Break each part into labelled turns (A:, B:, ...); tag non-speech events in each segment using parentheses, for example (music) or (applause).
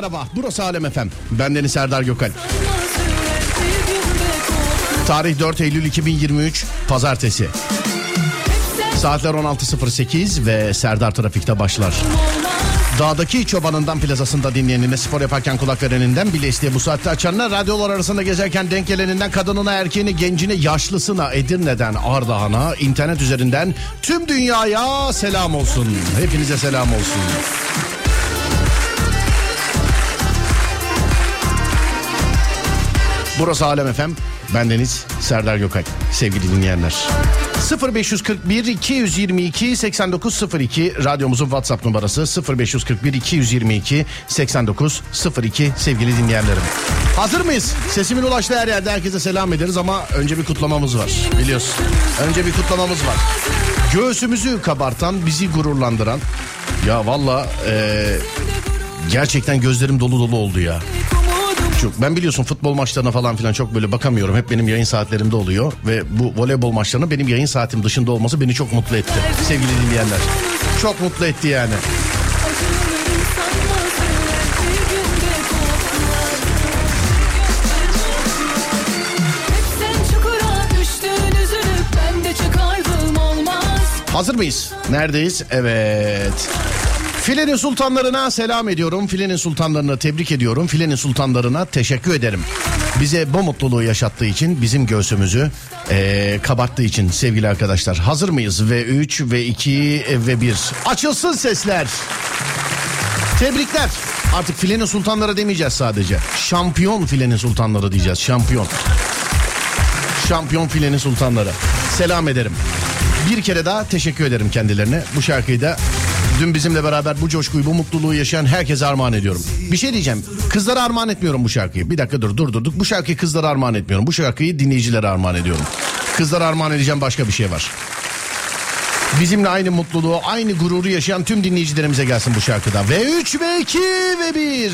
A: Merhaba. Burası Alem Efem. Ben Deniz Serdar Gökal. Tarih 4 Eylül 2023 Pazartesi. Saatler 16.08 ve Serdar Trafik'te başlar. Dağdaki çobanından plazasında dinleyenine, spor yaparken kulak vereninden, bile isteye bu saatte açanına, radyolar arasında gezerken denk geleninden, kadınına, erkeğine, gencine, yaşlısına, Edirne'den, Ardahan'a, internet üzerinden tüm dünyaya selam olsun. Hepinize selam olsun. Burası Alem Efem. Ben Deniz Serdar Gökay. Sevgili dinleyenler. 0541 222 8902 radyomuzun WhatsApp numarası 0541 222 8902 sevgili dinleyenlerim. Hazır mıyız? Sesimin ulaştığı her yerde herkese selam ederiz ama önce bir kutlamamız var. Biliyorsun. Önce bir kutlamamız var. Göğsümüzü kabartan, bizi gururlandıran. Ya valla e, gerçekten gözlerim dolu dolu oldu ya. Çok. Ben biliyorsun futbol maçlarına falan filan çok böyle bakamıyorum. Hep benim yayın saatlerimde oluyor. Ve bu voleybol maçlarının benim yayın saatim dışında olması beni çok mutlu etti. Sevgili dinleyenler. Çok mutlu etti yani. Hazır mıyız? Neredeyiz? Evet. Filenin sultanlarına selam ediyorum. Filenin sultanlarına tebrik ediyorum. Filenin sultanlarına teşekkür ederim. Bize bu mutluluğu yaşattığı için, bizim göğsümüzü ee, kabarttığı için sevgili arkadaşlar. Hazır mıyız? Ve 3 ve 2 ve 1. Açılsın sesler. Tebrikler. Artık filenin sultanları demeyeceğiz sadece. Şampiyon filenin sultanları diyeceğiz. Şampiyon. Şampiyon filenin sultanları. Selam ederim. Bir kere daha teşekkür ederim kendilerine. Bu şarkıyı da dün bizimle beraber bu coşkuyu, bu mutluluğu yaşayan herkese armağan ediyorum. Bir şey diyeceğim. Kızlara armağan etmiyorum bu şarkıyı. Bir dakika dur, dur durduk. Bu şarkıyı kızlara armağan etmiyorum. Bu şarkıyı dinleyicilere armağan ediyorum. Kızlara armağan edeceğim başka bir şey var. Bizimle aynı mutluluğu, aynı gururu yaşayan tüm dinleyicilerimize gelsin bu şarkıda. Ve 3 ve 2 ve 1.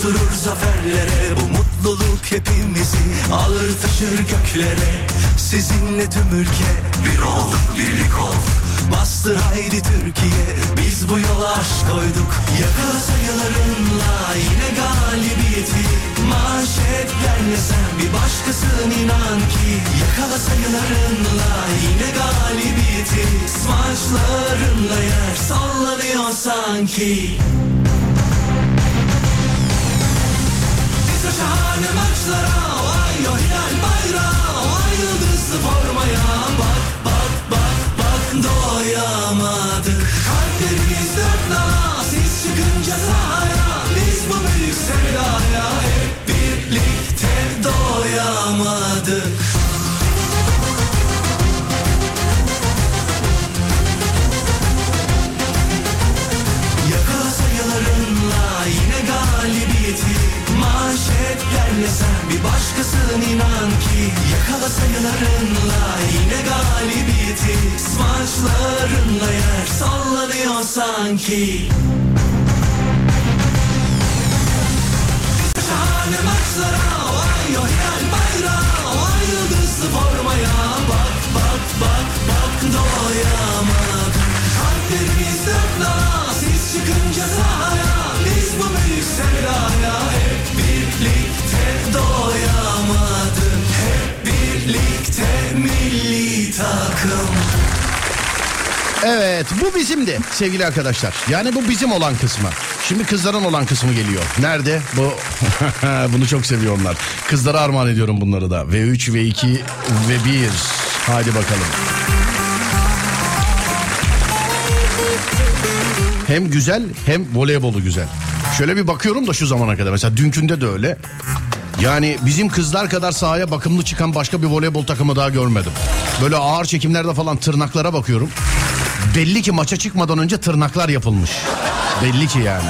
B: bizi koşturur zaferlere Bu mutluluk hepimizi. Alır taşır göklere Sizinle tüm ülke. Bir olduk birlik olduk. Bastır haydi Türkiye. Biz bu yola aşk koyduk. Yakala sayılarınla yine galibiyeti. Manşetlerle sen bir başkasın inan ki. Yakala sayılarınla yine galibiyeti. Smaçlarınla yer sallanıyor sanki şahane maçlara Vay o hilal bayrağı Vay yıldızlı formaya Bak bak bak bak doyamadık sayılarınla yine galibiyeti. Smaçlarınla yer sallanıyor sanki. Şahane maçlara Vay o hilal bayrağı. Vay yıldızlı formaya Bak bak bak bak doyamadım takım
A: Evet bu bizimdi sevgili arkadaşlar. Yani bu bizim olan kısmı. Şimdi kızların olan kısmı geliyor. Nerede? Bu (laughs) bunu çok seviyor onlar. Kızlara armağan ediyorum bunları da. V3, V2 ve 1. Hadi bakalım. Hem güzel hem voleybolu güzel. Şöyle bir bakıyorum da şu zamana kadar. Mesela dünkünde de öyle. Yani bizim kızlar kadar sahaya bakımlı çıkan başka bir voleybol takımı daha görmedim. Böyle ağır çekimlerde falan tırnaklara bakıyorum. Belli ki maça çıkmadan önce tırnaklar yapılmış. Belli ki yani.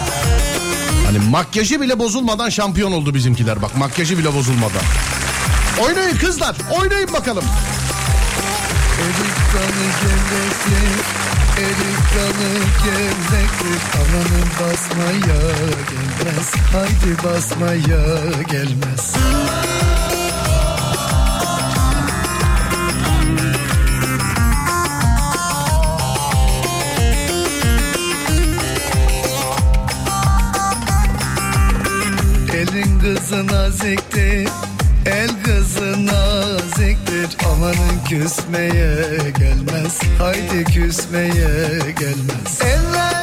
A: Hani makyajı bile bozulmadan şampiyon oldu bizimkiler bak makyajı bile bozulmadan. Oynayın kızlar oynayın bakalım.
C: Dalı gevrektir Amanın basmaya gelmez. Haydi basmaya gelmez. Elin kızı naziktir El kızı naziktir Amanın küsmeye gelmez. Haydi küsmeye gelmez. Eller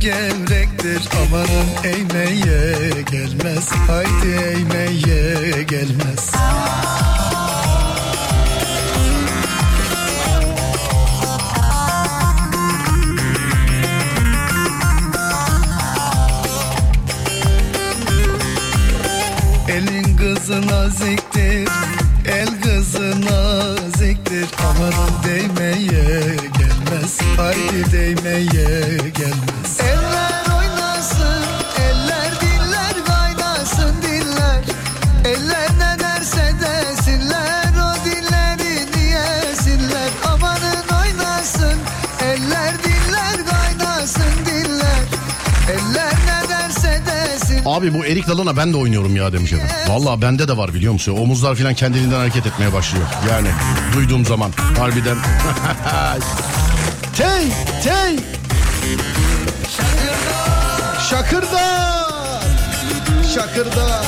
C: gevrektir Amanın eğmeye gelmez. Haydi eğmeye gelmez
A: Dalına ben de oynuyorum ya demiş efendim. Valla bende de var biliyor musun? Omuzlar falan kendiliğinden hareket etmeye başlıyor. Yani duyduğum zaman harbiden. (laughs) tey tey. Şakırda. Şakırda.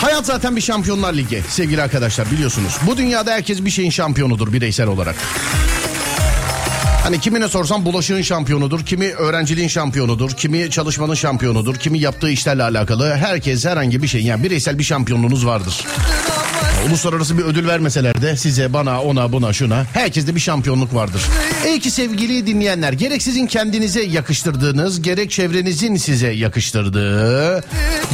A: Hayat zaten bir şampiyonlar ligi sevgili arkadaşlar biliyorsunuz. Bu dünyada herkes bir şeyin şampiyonudur bireysel olarak. Hani kimine sorsam bulaşığın şampiyonudur, kimi öğrenciliğin şampiyonudur, kimi çalışmanın şampiyonudur, kimi yaptığı işlerle alakalı herkes herhangi bir şey yani bireysel bir şampiyonluğunuz vardır. Uluslararası bir ödül vermeseler de size, bana, ona, buna, şuna herkeste bir şampiyonluk vardır. İyi ki sevgili dinleyenler gerek sizin kendinize yakıştırdığınız, gerek çevrenizin size yakıştırdığı,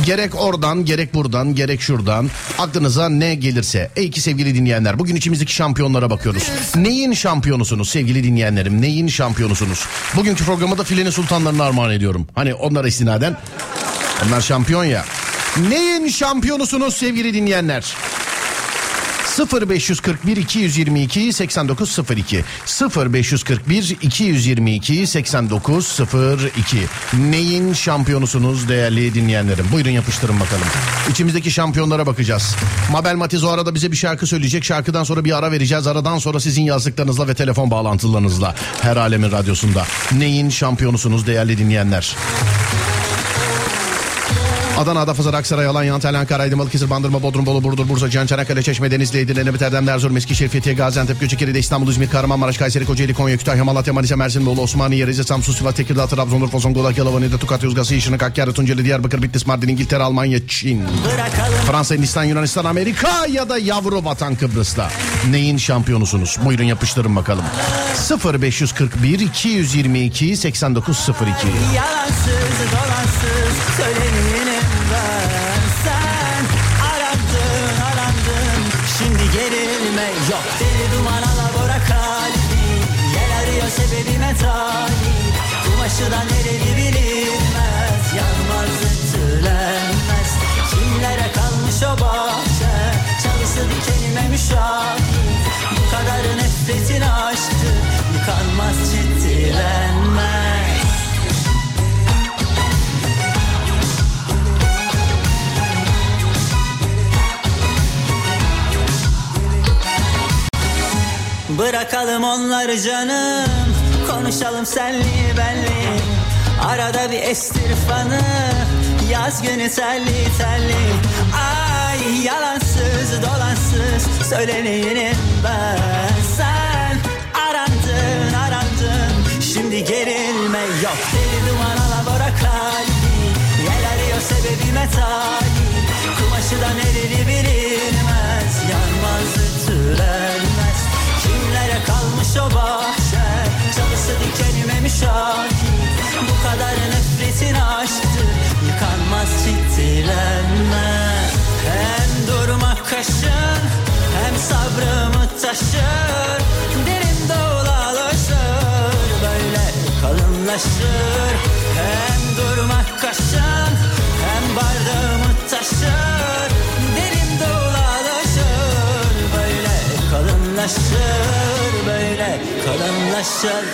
A: gerek oradan, gerek buradan, gerek şuradan aklınıza ne gelirse. İyi ki sevgili dinleyenler bugün içimizdeki şampiyonlara bakıyoruz. Neyin şampiyonusunuz sevgili dinleyenlerim? Neyin şampiyonusunuz? Bugünkü programı da filenin sultanlarına armağan ediyorum. Hani onlara istinaden. Onlar şampiyon ya. Neyin şampiyonusunuz sevgili dinleyenler? 0541 222 8902 0541 222 8902 Neyin şampiyonusunuz değerli dinleyenlerim? Buyurun yapıştırın bakalım. İçimizdeki şampiyonlara bakacağız. Mabel Matiz o arada bize bir şarkı söyleyecek. Şarkıdan sonra bir ara vereceğiz. Aradan sonra sizin yazdıklarınızla ve telefon bağlantılarınızla her alemin radyosunda. Neyin şampiyonusunuz değerli dinleyenler? Adana, Adapazarı, Aksaray, Alanya, Antalya, Ankara, Aydın, Balıkesir, Bandırma, Bodrum, Bolu, Burdur, Bursa, Can, Çanakkale, Çeşme, Denizli, Edirne, Nebet, Erdem, Erzurum, Eskişehir, Fethiye, Gaziantep, Göcekeri'de, İstanbul, İzmir, Kahramanmaraş, Kayseri, Kocaeli, Konya, Kütahya, Malatya, Manisa, Mersin, Bolu, Osmaniye, Rize, Samsun, Sivas, Tekirdağ, Trabzon, Urfa, Zonguldak, Yalova, Niğde, Tokat, Yozgat, Şırnak, Hakkari, Tunceli, Diyarbakır, Bitlis, Mardin, İngiltere, Almanya, Çin, Fransa, Hindistan, Yunanistan, Amerika ya da yavru vatan Kıbrıs'ta. Neyin şampiyonusunuz? Buyurun yapıştırın bakalım. 0541 222 8902
D: Yalansız dolansız Kumaşı da nereli bilinmez Yanmaz ütülenmez Kimlere kalmış o bahçe? Çalısı dikenime müşahit. Bu kadar nefretin aşktı Yıkanmaz ciddilenmez Bırakalım onları canım Konuşalım senli benli Arada bir estir fanı. Yaz günü telli telli Ay yalansız dolansız. Söyleneyim ben? Sen arandın arandın. Şimdi gerilme yok. Deli duman alabora kalbi Yel arıyor sebebime talip Kumaşı da nereli bilinmez. Yanmaz Kimlere kalmış o bahçe. Çalısı dikenime müşahit Bu kadar nefretin aşktır Yıkanmaz ciddilenmez Hem durmak kaşın Hem sabrımı taşır. Derin dolalaşır Böyle kalınlaşır. Hem durmak kaşın Hem bardağımı taşır kalınlaşır Böyle kalınlaşır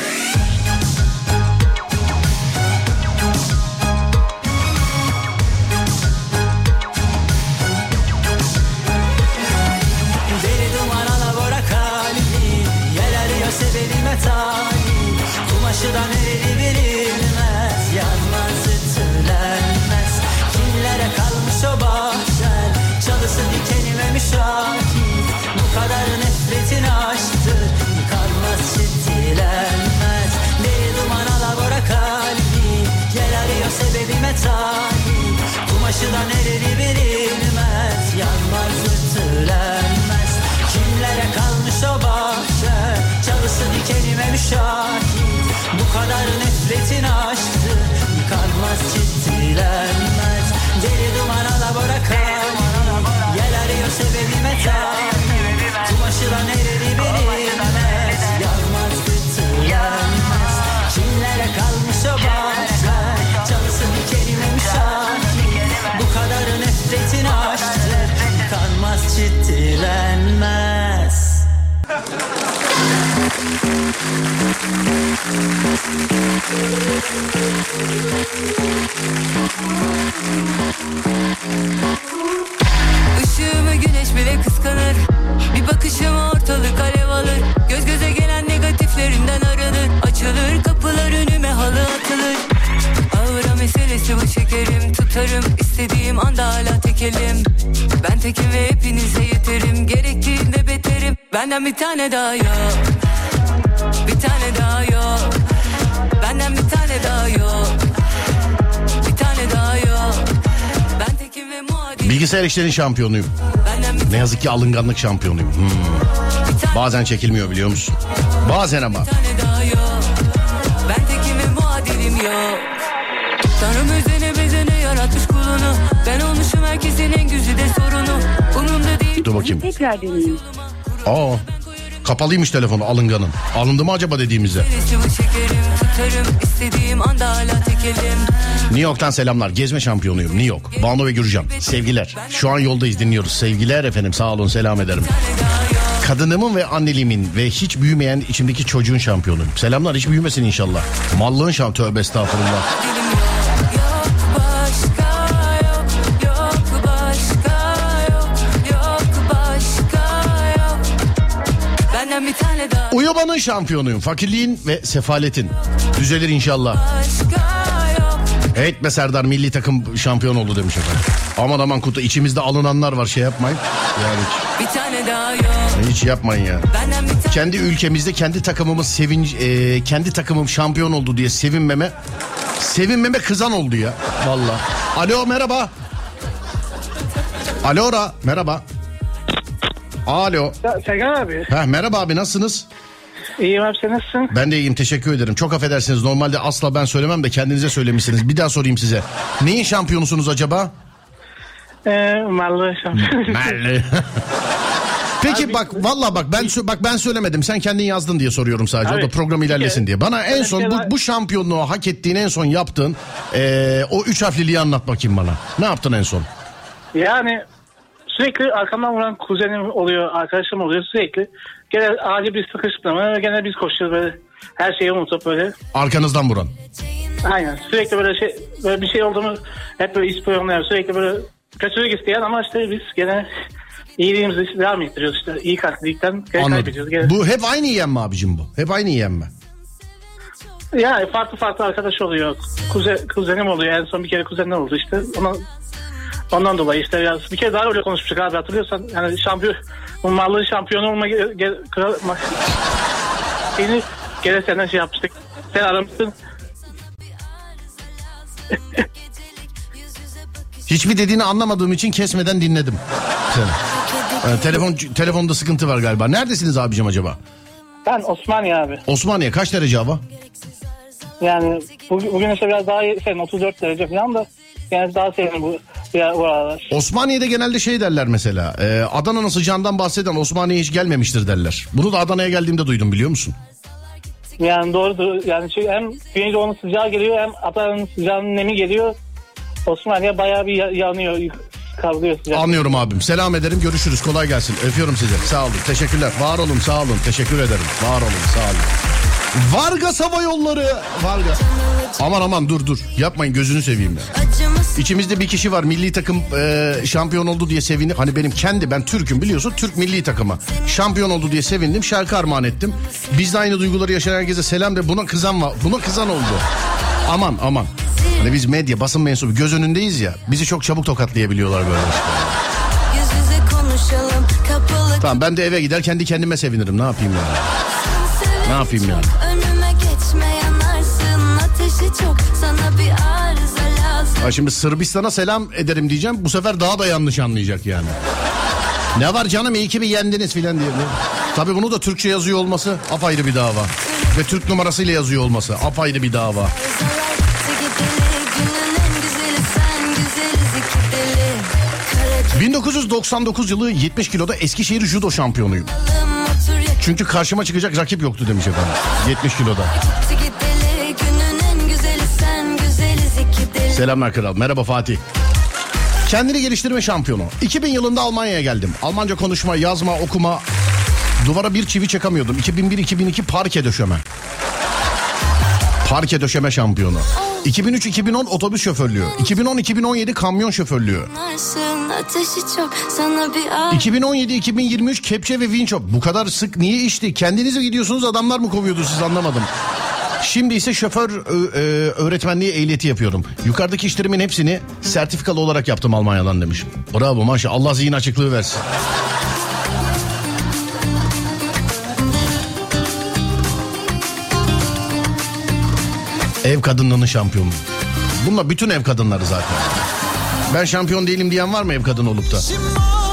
D: Deli duman alabora kalbi Yel arıyor sebebime talip Kumaşı da nereli bilinmez Yanmaz ütülenmez. Kimlere kalmış o bahçel? Çalısı dikenime müşahit. Bu kadar nefretin aşktır Yıkanmaz ciddilenmez Deli duman alabora kalbi. Yel arıyor sebebime talip. Kumaşı da nereli bilinmez. Yanmaz ütülenmez Kimlere kalmış o bahçe? Çalısı dikenime müşahit. Bu kadar nefretin aşktır Yıkanmaz ciddilenmez Deli duman alabora kalbi. Yel arıyor sebebime talip Ciddilenmez
E: Işığımı güneş bile kıskanır. Bir bakışım ortalık alev alır. Göz göze gelen negatiflerimden aranır Açılır kapılar önüme halı atılır. Ağıra meselesi bu çekerim Tutarım istediğim anda hala tekelim Ben tekim ve hepinize yeterim Gerektiğinde beterim Benden bir tane daha yok Bir tane daha yok Benden bir tane daha yok Bir tane daha yok Ben tekim ve muadil
A: Bilgisayar işlerinin şampiyonuyum. Ne yazık ki alınganlık şampiyonuyum. Hmm. Bazen çekilmiyor biliyor musun? Bazen ama. Bakayım.
F: Tekrar deneyin.
A: Aa. Kapalıymış telefonu alınganın. Alındı mı acaba dediğimizde? New York'tan selamlar. Gezme şampiyonuyum New York. Banu ve Gürcan. Sevgiler. Şu an yoldayız dinliyoruz. Sevgiler efendim sağ olun selam ederim. Kadınımın ve anneliğimin ve hiç büyümeyen içimdeki çocuğun şampiyonuyum. Selamlar hiç büyümesin inşallah. Mallığın şam tövbe estağfurullah. Uyumanın şampiyonuyum. Fakirliğin ve sefaletin. Düzelir inşallah. Evet be Serdar milli takım şampiyon oldu demiş efendim. Aman aman kutu içimizde alınanlar var şey yapmayın. Yani
E: Bir tane daha yok
A: hiç, hiç yapmayın ya. Kendi ülkemizde kendi takımımız sevinç e, kendi takımım şampiyon oldu diye sevinmeme sevinmeme kızan oldu ya valla. Alo merhaba. Alo Ra merhaba. Alo.
G: Ya, Sergen abi.
A: Heh, merhaba abi nasılsınız?
G: İyiyim abi sen nasılsın?
A: Ben de iyiyim teşekkür ederim. Çok affedersiniz normalde asla ben söylemem de kendinize söylemişsiniz. Bir daha sorayım size. Neyin şampiyonusunuz acaba?
G: Ee, Mallı şampiyon.
A: Merli. (laughs) Peki bak valla bak ben bak ben söylemedim. Sen kendin yazdın diye soruyorum sadece. O
G: Abi,
A: da program ilerlesin
G: kere-
A: diye. Bana en son
G: kere
A: bu, bu şampiyonluğu hak ettiğin en son yaptığın eee, o üç harfliliği anlat bakayım bana. Ne yaptın en son?
G: yani sürekli arkamdan vuran kuzenim oluyor, arkadaşım oluyor sürekli. Gene acil bir sıkıştırma, gene biz koşuyoruz böyle. Her şeyi unutup böyle.
A: Arkanızdan vuran.
G: Aynen sürekli böyle şey böyle bir şey oldu mu hep böyle ispiyonlar sürekli böyle kötülük isteyen ama işte biz gene iyiliğimizi devam ettiriyoruz işte. iyi kalplilikten gene kaybediyoruz. Gene.
A: Bu hep aynı yiyen mi abicim bu? Hep aynı yiyen mi?
G: Yani farklı farklı arkadaş oluyor. Kuze, kuzenim oluyor. En son bir kere kuzenim oldu işte. Ona, ondan dolayı işte biraz bir kere daha öyle konuşmuştuk abi hatırlıyorsan. Yani şampiyon, bu mallığın şampiyonu olma ge, ge, kral, gene senden şey yapmıştık. Sen aramışsın. (laughs)
A: Hiçbir dediğini anlamadığım için kesmeden dinledim. Seni. Ee, telefon telefonda sıkıntı var galiba. Neredesiniz abicim acaba?
G: Ben Osmaniye abi.
A: Osmaniye kaç derece hava?
G: Yani bugün, bugün işte biraz daha serin 34 derece falan da yani daha serin bu, bu aralar.
A: Osmaniye'de genelde şey derler mesela. E, Adana'nın sıcağından bahseden Osmaniye hiç gelmemiştir derler. Bunu da Adana'ya geldiğimde duydum biliyor musun?
G: Yani doğrudur. Yani çünkü hem Güneydoğu'nun sıcağı geliyor hem Adana'nın sıcağının nemi geliyor. Osmaniye bayağı bir ya- yanıyor. Kavruluyor sıcak.
A: Anlıyorum abim. Selam ederim. Görüşürüz. Kolay gelsin. Öpüyorum sizi. Sağ olun. Teşekkürler. Var olun. Sağ olun. Teşekkür ederim. Var olun. Sağ olun. Vargas Hava Yolları. Vargas. Aman aman dur dur. Yapmayın gözünü seveyim ya. İçimizde bir kişi var milli takım e, şampiyon oldu diye sevindim. Hani benim kendi ben Türk'üm biliyorsun Türk milli takımı. Şampiyon oldu diye sevindim şarkı armağan ettim. Biz de aynı duyguları yaşayan herkese selam de buna kızan var. Buna kızan oldu. Aman aman. Hani biz medya basın mensubu göz önündeyiz ya bizi çok çabuk tokatlayabiliyorlar böyle. Tamam ben de eve gider kendi kendime sevinirim ne yapayım ya. Ne yapayım yani? Ha şimdi Sırbistan'a selam ederim diyeceğim. Bu sefer daha da yanlış anlayacak yani. Ne var canım iyi ki bir yendiniz filan diye. Tabii bunu da Türkçe yazıyor olması apayrı bir dava. Ve Türk numarasıyla yazıyor olması apayrı bir dava.
F: Arızalar gitti gideli günün en güzeli sen güzeliz iki deli Kara
A: 1999 yılı 70 kiloda Eskişehir judo şampiyonuyum. Çünkü karşıma çıkacak rakip yoktu demiş efendim. 70 kiloda. Selamlar kral. Merhaba Fatih. Kendini geliştirme şampiyonu. 2000 yılında Almanya'ya geldim. Almanca konuşma, yazma, okuma. Duvara bir çivi çakamıyordum. 2001-2002 parke döşeme. Parke döşeme şampiyonu. 2003-2010 otobüs şoförlüğü. 2010-2017 kamyon şoförlüğü.
F: Yanarsın ateşi çok sana bir arıza
A: 2017-2023 kepçe ve vinç. Bu kadar sık niye işti? Kendiniz mi gidiyorsunuz adamlar mı kovuyordu siz anlamadım. Şimdi ise şoför e, öğretmenliği ehliyeti yapıyorum. Yukarıdaki işlerimin hepsini sertifikalı olarak yaptım Almanya'dan demiş. Bravo maşallah Allah zihin açıklığı versin. Ev kadınlığının şampiyonu. Bunlar bütün ev kadınları zaten. Ben şampiyon değilim diyen var mı ev kadını olup da?
H: Mavilendim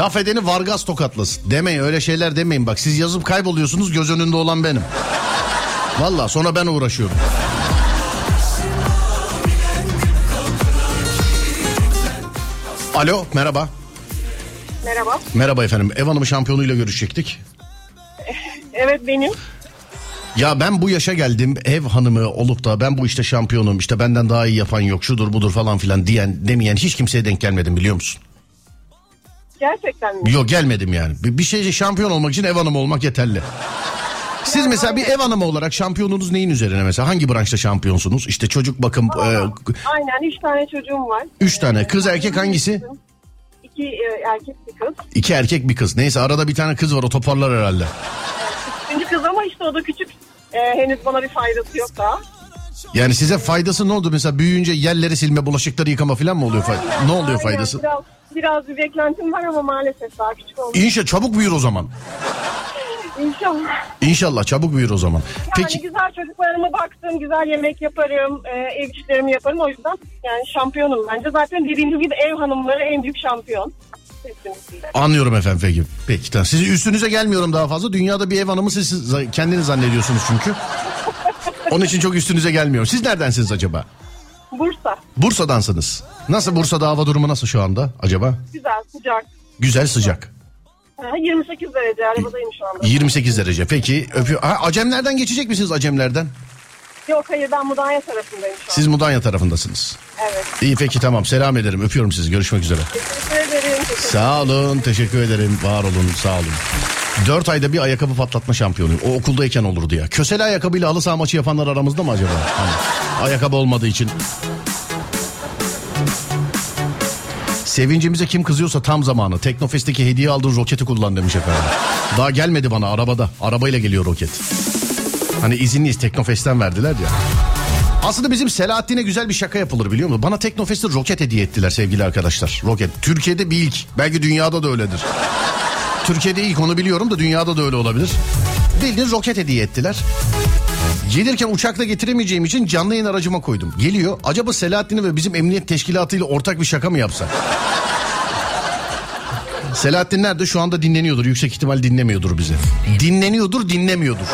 A: Laf edeni Vargas tokatlasın. Demeyin öyle şeyler demeyin bak. Siz yazıp kayboluyorsunuz göz önünde olan benim. Valla sonra ben uğraşıyorum. Alo merhaba.
I: Merhaba.
A: Merhaba efendim. Ev hanımı şampiyonuyla görüşecektik. (laughs)
I: Evet benim.
A: Ya ben bu yaşa geldim ev hanımı olup da ben bu işte şampiyonum işte benden daha iyi yapan yok şudur budur falan filan diyen demeyen hiç kimseye denk gelmedim biliyor musun?
I: Gerçekten mi?
A: Yok gelmedim yani. Bir, bir şey şampiyon olmak için ev hanımı olmak yeterli. Siz mesela bir ev hanımı olarak şampiyonunuz neyin üzerine mesela? Hangi branşta şampiyonsunuz? İşte çocuk bakım, e,
I: Aynen üç tane çocuğum var.
A: üç tane. Kız erkek hangisi?
I: İki e, erkek bir kız.
A: İki erkek bir kız. Neyse arada bir tane kız var o toparlar herhalde.
I: Üçüncü kız ama işte o da küçük. E, henüz bana bir faydası yok daha.
A: Yani size faydası ne oldu? Mesela büyüyünce yerleri silme, bulaşıkları yıkama falan mı oluyor? Fay- ne oluyor
I: Aynen,
A: faydası?
I: Biraz, biraz bir beklentim var ama maalesef daha küçük oldu.
A: İnşallah çabuk büyür o zaman.
I: İnşallah.
A: İnşallah çabuk büyür o zaman.
I: Yani
A: Peki
I: güzel çocuklarıma baktım, güzel yemek yaparım, e, ev işlerimi yaparım. O yüzden yani şampiyonum bence. Zaten dediğim gibi ev hanımları en büyük şampiyon. Kesinlikle.
A: anlıyorum efendim peki. Peki tamam. Sizi üstünüze gelmiyorum daha fazla. Dünyada bir ev hanımı siz, siz kendiniz zannediyorsunuz çünkü. (laughs) Onun için çok üstünüze gelmiyorum. Siz neredensiniz acaba?
I: Bursa.
A: Bursa'dansınız. Nasıl Bursa'da hava durumu nasıl şu anda acaba?
I: Güzel, sıcak.
A: Güzel sıcak.
I: Ha, 28 derece arabadayım şu anda.
A: 28 derece. Peki öpüyor. Ha, Acemlerden geçecek misiniz Acemlerden?
I: Yok hayır ben Mudanya tarafındayım şu an.
A: Siz Mudanya tarafındasınız.
I: Evet.
A: İyi peki tamam selam ederim. Öpüyorum sizi. Görüşmek üzere.
I: Teşekkür ederim. Teşekkür
A: Sağ olun. Teşekkür ederim. Var olun. Sağ olun. 4 ayda bir ayakkabı patlatma şampiyonuyum. O okuldayken olurdu ya. Kösele ayakkabıyla halı saha maçı yapanlar aramızda mı acaba? Hani ayakkabı olmadığı için. Sevincimize kim kızıyorsa tam zamanı. Teknofest'teki hediye aldığın roketi kullan demiş efendim. Daha gelmedi bana arabada. Arabayla geliyor roket. Hani izinliyiz Teknofest'ten verdiler ya. Aslında bizim Selahattin'e güzel bir şaka yapılır biliyor musun? Bana Teknofest'te roket hediye ettiler sevgili arkadaşlar. Roket. Türkiye'de bir ilk. Belki dünyada da öyledir. Türkiye'de ilk onu biliyorum da dünyada da öyle olabilir. Bildiğin roket hediye ettiler. Gelirken uçakla getiremeyeceğim için canlı yayın aracıma koydum. Geliyor. Acaba Selahattin'i ve bizim emniyet teşkilatıyla ortak bir şaka mı yapsak? Selahattin nerede? Şu anda dinleniyordur. Yüksek ihtimal dinlemiyordur bizi. Dinleniyordur, dinlemiyordur.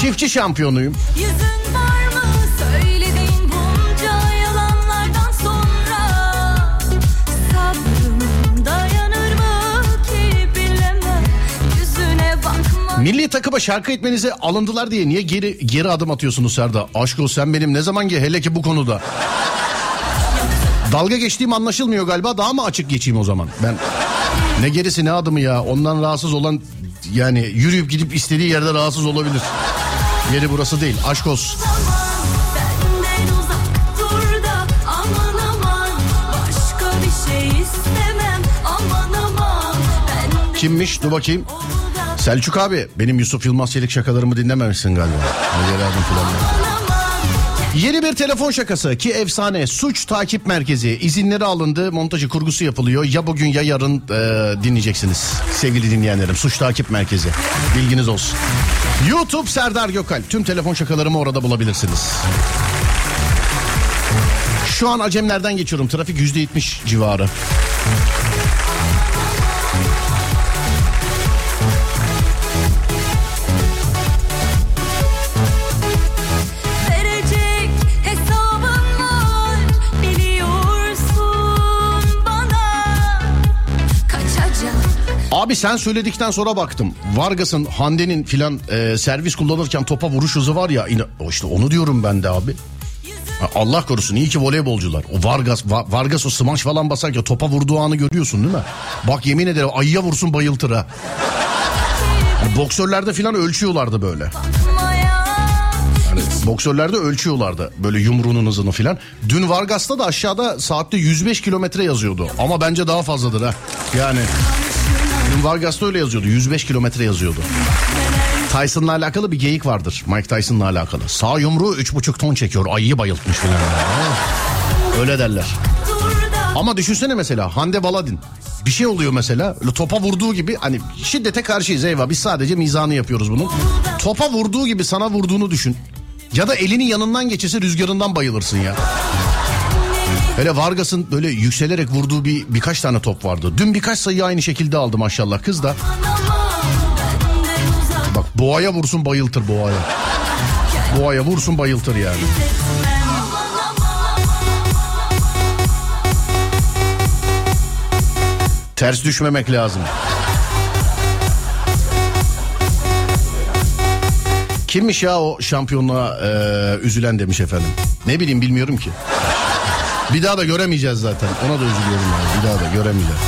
A: Çiftçi şampiyonuyum.
F: Yüzün
A: Milli takıma şarkı etmenize alındılar diye niye geri geri adım atıyorsunuz Serda? Aşk ol sen benim ne zaman ki hele ki bu konuda. Dalga geçtiğim anlaşılmıyor galiba. Daha mı açık geçeyim o zaman? Ben ne gerisi ne adımı ya? Ondan rahatsız olan yani yürüyüp gidip istediği yerde rahatsız olabilir. Yeri burası değil. Aşk olsun. Kimmiş? Dur bakayım. Selçuk abi benim Yusuf Yılmaz Çelik şakalarımı dinlememişsin galiba. Falan. Yeni bir telefon şakası ki efsane suç takip merkezi izinleri alındı montajı kurgusu yapılıyor ya bugün ya yarın e, dinleyeceksiniz sevgili dinleyenlerim suç takip merkezi bilginiz olsun. YouTube Serdar Gökalp tüm telefon şakalarımı orada bulabilirsiniz. Şu an Acemler'den geçiyorum trafik yüzde yetmiş civarı. Abi sen söyledikten sonra baktım. Vargas'ın Hande'nin filan e, servis kullanırken topa vuruş hızı var ya. ina- işte onu diyorum ben de abi. Allah korusun iyi ki voleybolcular. O Vargas Va- Vargas o smaç falan basarken topa vurduğu anı görüyorsun değil mi? Bak yemin ederim ayıya vursun bayıltır ha. Hani boksörlerde filan ölçüyorlardı böyle.
F: Maya
A: Hani boksörlerde ölçüyorlardı böyle yumruğunun hızını filan. Dün Vargas'ta da aşağıda saatte 105 kilometre yazıyordu. Ama bence daha fazladır ha. Yani dün Vargas'ta öyle yazıyordu. 105 kilometre yazıyordu. Tyson'la alakalı bir geyik vardır. Mike Tyson'la alakalı. Sağ yumruğu 3,5 ton çekiyor. Ayıyı bayıltmış filan. Öyle derler. Ama düşünsene mesela Hande Baladin. Bir şey oluyor mesela topa vurduğu gibi hani şiddete karşıyız eyvah biz sadece mizanı yapıyoruz bunun. Topa vurduğu gibi sana vurduğunu düşün. Ya da elinin yanından geçese rüzgarından bayılırsın ya. Hele Vargas'ın böyle yükselerek vurduğu bir birkaç tane top vardı. Dün birkaç sayı aynı şekilde aldı maşallah kız da. Bak boğaya vursun bayıltır boğaya. Boğaya vursun bayıltır yani. Ters düşmemek lazım. Kimmiş ya o şampiyonluğa e, üzülen demiş efendim. Ne bileyim bilmiyorum ki. Bir daha da göremeyeceğiz zaten. Ona da üzülüyorum yani. Bir daha da göremeyeceğiz.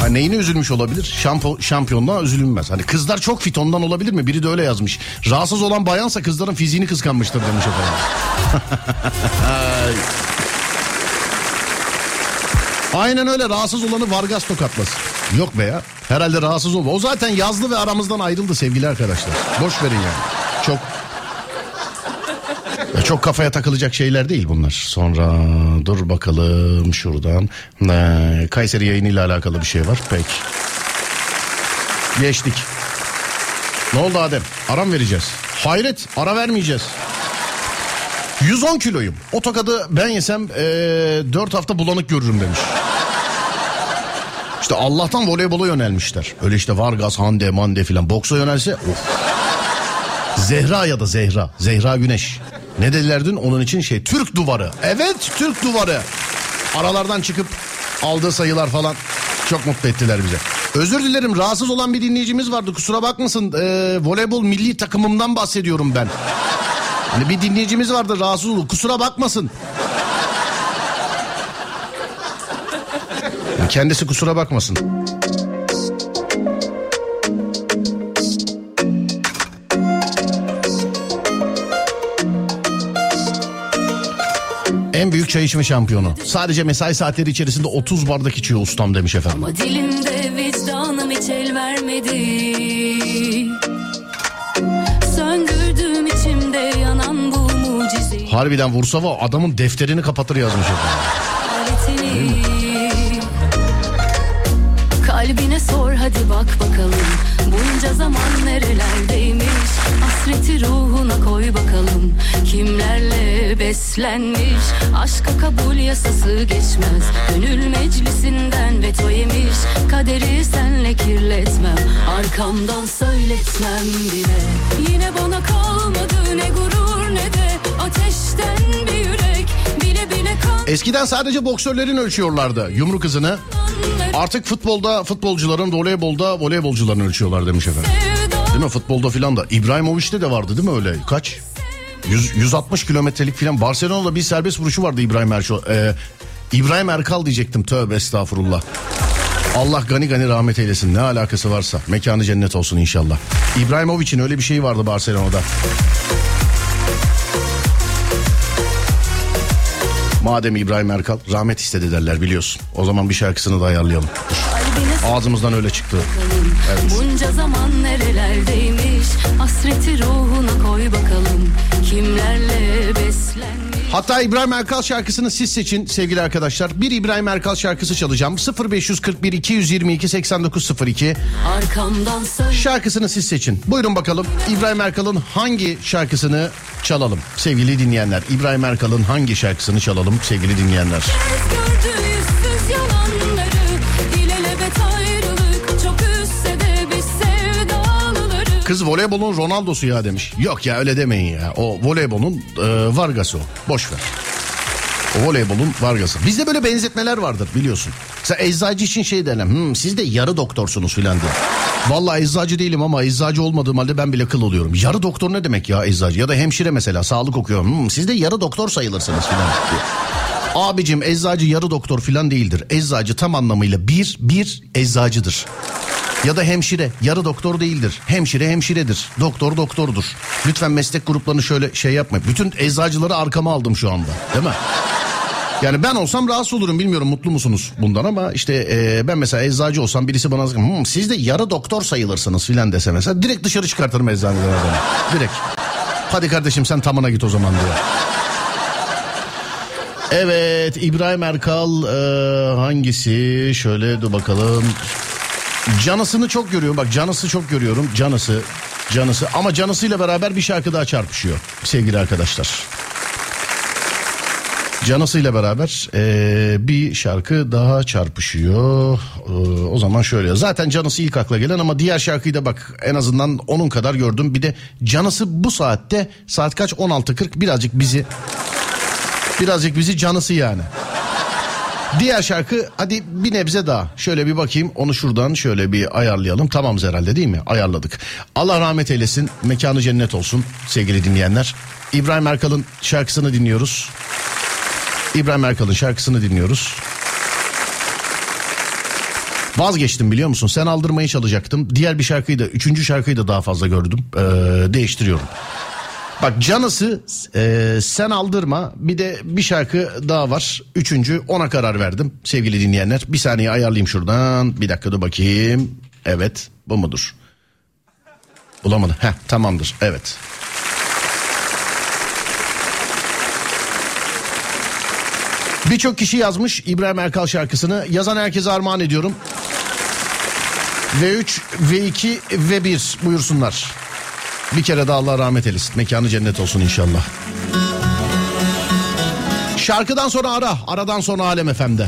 A: Ha, neyine üzülmüş olabilir? Şampo, şampiyonluğa üzülünmez. Hani kızlar çok fit ondan olabilir mi? Biri de öyle yazmış. Rahatsız olan bayansa kızların fiziğini kıskanmıştır demiş efendim. (laughs) Aynen öyle rahatsız olanı Vargas tokatlasın. Yok be ya. Herhalde rahatsız olma. O zaten yazdı ve aramızdan ayrıldı sevgili arkadaşlar. Boş verin yani. Çok çok kafaya takılacak şeyler değil bunlar. Sonra dur bakalım şuradan. Ee, Kayseri yayınıyla alakalı bir şey var. Peki. Geçtik. Ne oldu Adem? Ara mı vereceğiz? Hayret ara vermeyeceğiz. 110 kiloyum. O tokadı ben yesem ee, 4 hafta bulanık görürüm demiş. İşte Allah'tan voleybola yönelmişler. Öyle işte Vargas, Hande, Mande filan. Boksa yönelse of. Zehra ya da Zehra. Zehra Güneş. Ne dediler dün? Onun için şey Türk duvarı. Evet Türk duvarı. Aralardan çıkıp aldığı sayılar falan çok mutlu ettiler bize. Özür dilerim rahatsız olan bir dinleyicimiz vardı kusura bakmasın. Ee, voleybol milli takımımdan bahsediyorum ben. Hani bir dinleyicimiz vardı rahatsız oldu kusura bakmasın. Kendisi kusura bakmasın. En büyük çay içme şampiyonu. Sadece mesai saatleri içerisinde 30 bardak içiyor ustam demiş efendim.
E: Ama dilimde vicdanım hiç el vermedi Söndürdüğüm içimde yanan bu mucizeyi
A: Harbiden vursa var adamın defterini kapatır yazmış efendim.
E: Kalbine sor hadi bak bakalım Bunca zaman nerelerdeymiş Hasreti ruhuna koy bakalım. Kimlerle beslenmiş? Aşka kabul yasası geçmez. Gönül meclisinden veto yemiş. Kaderi senle kirletmem. Arkamdan söyletmem bile. Yine bana kalmadı ne gurur ne de Ateşten bir yürek. Bile bile kan
A: Eskiden sadece boksörlerin ölçüyorlardı. Yumruk hızını. Artık futbolda futbolcuların, voleybolda voleybolcuların ölçüyorlar demiş efendim. Değil mi? Futbolda filan da. İbrahimovic'te de vardı değil mi öyle? Kaç? 100, 160 kilometrelik filan. Barcelona'da bir serbest vuruşu vardı İbrahim Erşo. Ee, İbrahim Erkal diyecektim. Tövbe estağfurullah. Allah gani gani rahmet eylesin. Ne alakası varsa. Mekanı cennet olsun inşallah. İbrahimovic'in öyle bir şeyi vardı Barcelona'da. Madem İbrahim Erkal rahmet istedi derler biliyorsun. O zaman bir şarkısını da ayarlayalım.
E: Kalbine
A: Ağzımızdan öyle çıktı.
E: Bunca zaman nerelerdeymiş Hasreti ruhuna koy bakalım Kimlerle beslenmiş
A: Hatta İbrahim Erkal şarkısını siz seçin sevgili arkadaşlar. Bir İbrahim Erkal şarkısı çalacağım. 0541 222 8902
E: Arkamdan söyle
A: şarkısını siz seçin. Buyurun bakalım İbrahim Erkal'ın hangi şarkısını çalalım sevgili dinleyenler. İbrahim Erkal'ın hangi şarkısını çalalım sevgili dinleyenler. Kız voleybolun Ronaldo'su ya demiş. Yok ya öyle demeyin ya. O voleybolun e, Vargas'ı o. Boş ver. O voleybolun Vargas'ı. Bizde böyle benzetmeler vardır biliyorsun. Mesela eczacı için şey derler. Hmm, siz de yarı doktorsunuz filan diye. Vallahi eczacı değilim ama eczacı olmadığım halde ben bile kıl oluyorum. Yarı doktor ne demek ya eczacı? Ya da hemşire mesela sağlık okuyor. Hmm, siz de yarı doktor sayılırsınız filan diye. Abicim eczacı yarı doktor filan değildir. Eczacı tam anlamıyla bir, bir eczacıdır. Ya da hemşire yarı doktor değildir. Hemşire hemşiredir. Doktor doktordur. Lütfen meslek gruplarını şöyle şey yapmayın. Bütün eczacıları arkama aldım şu anda. Değil mi? Yani ben olsam rahatsız olurum bilmiyorum mutlu musunuz bundan ama işte e, ben mesela eczacı olsam birisi bana hmm, siz de yarı doktor sayılırsınız filan dese mesela direkt dışarı çıkartırım eczaneden adamı. Direkt. Hadi kardeşim sen tamına git o zaman diyor. Evet İbrahim Erkal e, hangisi şöyle dur bakalım. Canısını çok görüyorum bak canısı çok görüyorum canısı canısı ama canısıyla beraber bir şarkı daha çarpışıyor sevgili arkadaşlar. Canısıyla beraber eee, bir şarkı daha çarpışıyor. Eee, o zaman şöyle zaten canısı ilk akla gelen ama diğer şarkıyı da bak en azından onun kadar gördüm. Bir de canısı bu saatte saat kaç 16.40 birazcık bizi birazcık bizi canısı yani. Diğer şarkı hadi bir nebze daha. Şöyle bir bakayım onu şuradan şöyle bir ayarlayalım. Tamamız herhalde değil mi? Ayarladık. Allah rahmet eylesin. Mekanı cennet olsun sevgili dinleyenler. İbrahim Erkal'ın şarkısını dinliyoruz. İbrahim Erkal'ın şarkısını dinliyoruz. Vazgeçtim biliyor musun? Sen aldırmayı çalacaktım. Diğer bir şarkıyı da, üçüncü şarkıyı da daha fazla gördüm. Ee, değiştiriyorum. Bak canısı e, sen aldırma bir de bir şarkı daha var. Üçüncü ona karar verdim sevgili dinleyenler. Bir saniye ayarlayayım şuradan. Bir dakika dur bakayım. Evet bu mudur? Bulamadım. Heh tamamdır evet. Birçok kişi yazmış İbrahim Erkal şarkısını. Yazan herkese armağan ediyorum. V3, V2, V1 buyursunlar. Bir kere daha Allah rahmet eylesin. Mekanı cennet olsun inşallah. Şarkıdan sonra ara. Aradan sonra Alem FM'de.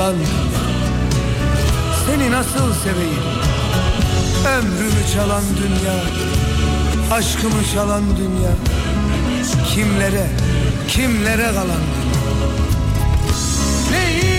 J: yalan Seni nasıl seveyim? Ömrümü çalan dünya Aşkımı çalan dünya Kimlere, kimlere kalan dünya? Neyi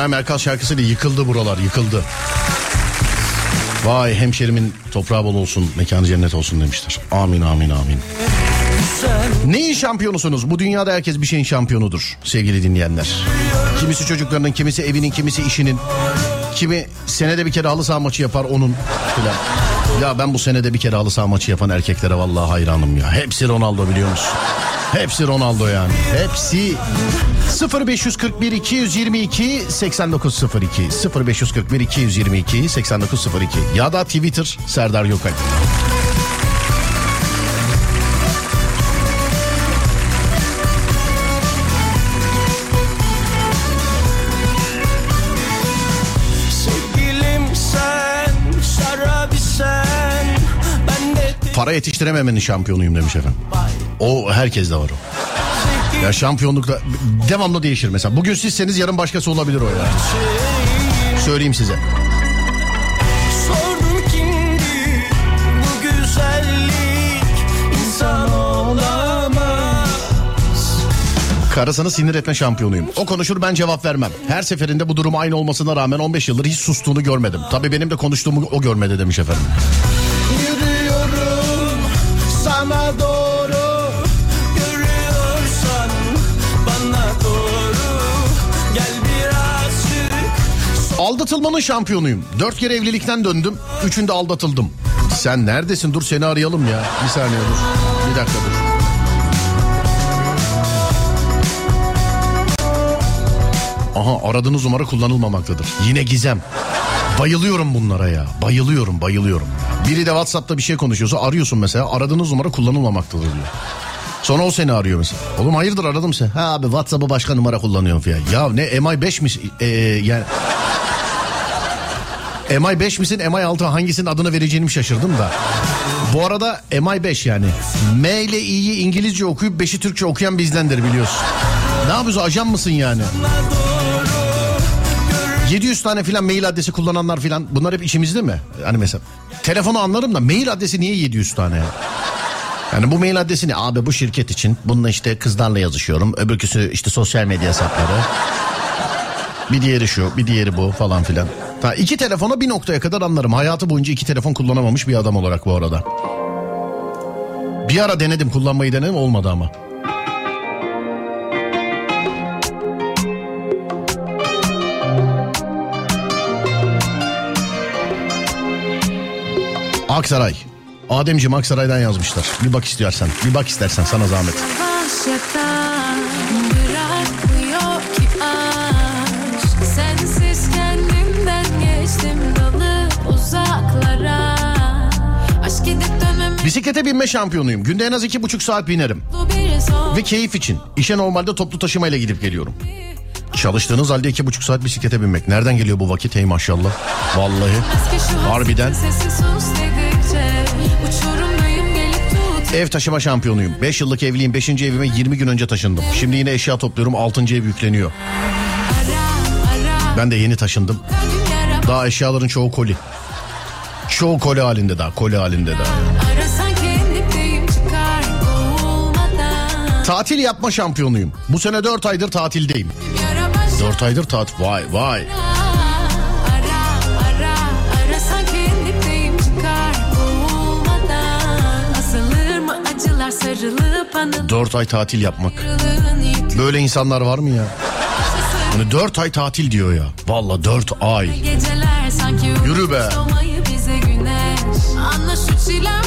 A: İbrahim Erkal şarkısıyla yıkıldı buralar yıkıldı. Vay hemşerimin toprağı bol olsun mekanı cennet olsun demişler. Amin amin amin. Neyin şampiyonusunuz? Bu dünyada herkes bir şeyin şampiyonudur sevgili dinleyenler. Kimisi çocuklarının, kimisi evinin, kimisi işinin. Kimi senede bir kere halı saha maçı yapar onun filan. Ya ben bu senede bir kere halı saha maçı yapan erkeklere vallahi hayranım ya. Hepsi Ronaldo biliyor musun? Hepsi Ronaldo yani. Hepsi 0541 222 8902 0541 222 8902 ya da Twitter Serdar
H: de
A: Para yetiştirememenin şampiyonuyum demiş efendim. O herkes de var o. Ya şampiyonlukta devamlı değişir mesela. Bugün sizseniz yarın başkası olabilir o ya. Söyleyeyim size. Karısını sinir etme şampiyonuyum. O konuşur ben cevap vermem. Her seferinde bu durum aynı olmasına rağmen 15 yıldır hiç sustuğunu görmedim. Tabii benim de konuştuğumu o görmedi demiş efendim.
H: Yürüyorum sana doğru
A: Aldatılmanın şampiyonuyum. Dört kere evlilikten döndüm. Üçünde aldatıldım. Sen neredesin? Dur seni arayalım ya. Bir saniye dur. Bir dakika dur. Aha aradığınız numara kullanılmamaktadır. Yine gizem. Bayılıyorum bunlara ya. Bayılıyorum bayılıyorum. Biri de Whatsapp'ta bir şey konuşuyorsa arıyorsun mesela. Aradığınız numara kullanılmamaktadır diyor. Sonra o seni arıyor mesela. Oğlum hayırdır aradım seni. Ha abi Whatsapp'ı başka numara kullanıyorum falan. Ya ne MI5 mi? Ee, yani MI5 misin MI6 hangisinin adını vereceğini şaşırdım da. Bu arada MI5 yani. M ile İ'yi İngilizce okuyup 5'i Türkçe okuyan bizdendir biliyorsun. Ne yapıyorsun ajan mısın yani? 700 tane filan mail adresi kullananlar filan bunlar hep içimizde mi? Hani mesela telefonu anlarım da mail adresi niye 700 tane ya? Yani bu mail adresi ne? Abi bu şirket için bununla işte kızlarla yazışıyorum. Öbürküsü işte sosyal medya hesapları. Bir diğeri şu, bir diğeri bu falan filan. Ha, iki telefona bir noktaya kadar anlarım. Hayatı boyunca iki telefon kullanamamış bir adam olarak bu arada. Bir ara denedim kullanmayı denedim olmadı ama. Aksaray. Ademciğim Aksaray'dan yazmışlar. Bir bak istiyorsan. Bir bak istersen sana zahmet.
E: Başlatan
A: Bisiklete binme şampiyonuyum. Günde en az iki buçuk saat binerim. Ve keyif için. İşe normalde toplu taşımayla gidip geliyorum. Çalıştığınız halde iki buçuk saat bisiklete binmek. Nereden geliyor bu vakit hey maşallah. Vallahi. Harbiden. Ev taşıma şampiyonuyum. 5 yıllık evliyim. 5. evime 20 gün önce taşındım. Şimdi yine eşya topluyorum. 6. ev yükleniyor. Ben de yeni taşındım. Daha eşyaların çoğu koli. Çoğu koli halinde daha. Koli halinde daha. Tatil yapma şampiyonuyum. Bu sene 4 aydır tatildeyim.
E: Yara başa
A: 4 aydır tatil. Vay vay. 4 ay tatil yapmak. Böyle insanlar var mı ya? Hani 4 ay tatil diyor ya. Valla 4 ay. Yürü be.
E: Anla şu çilemden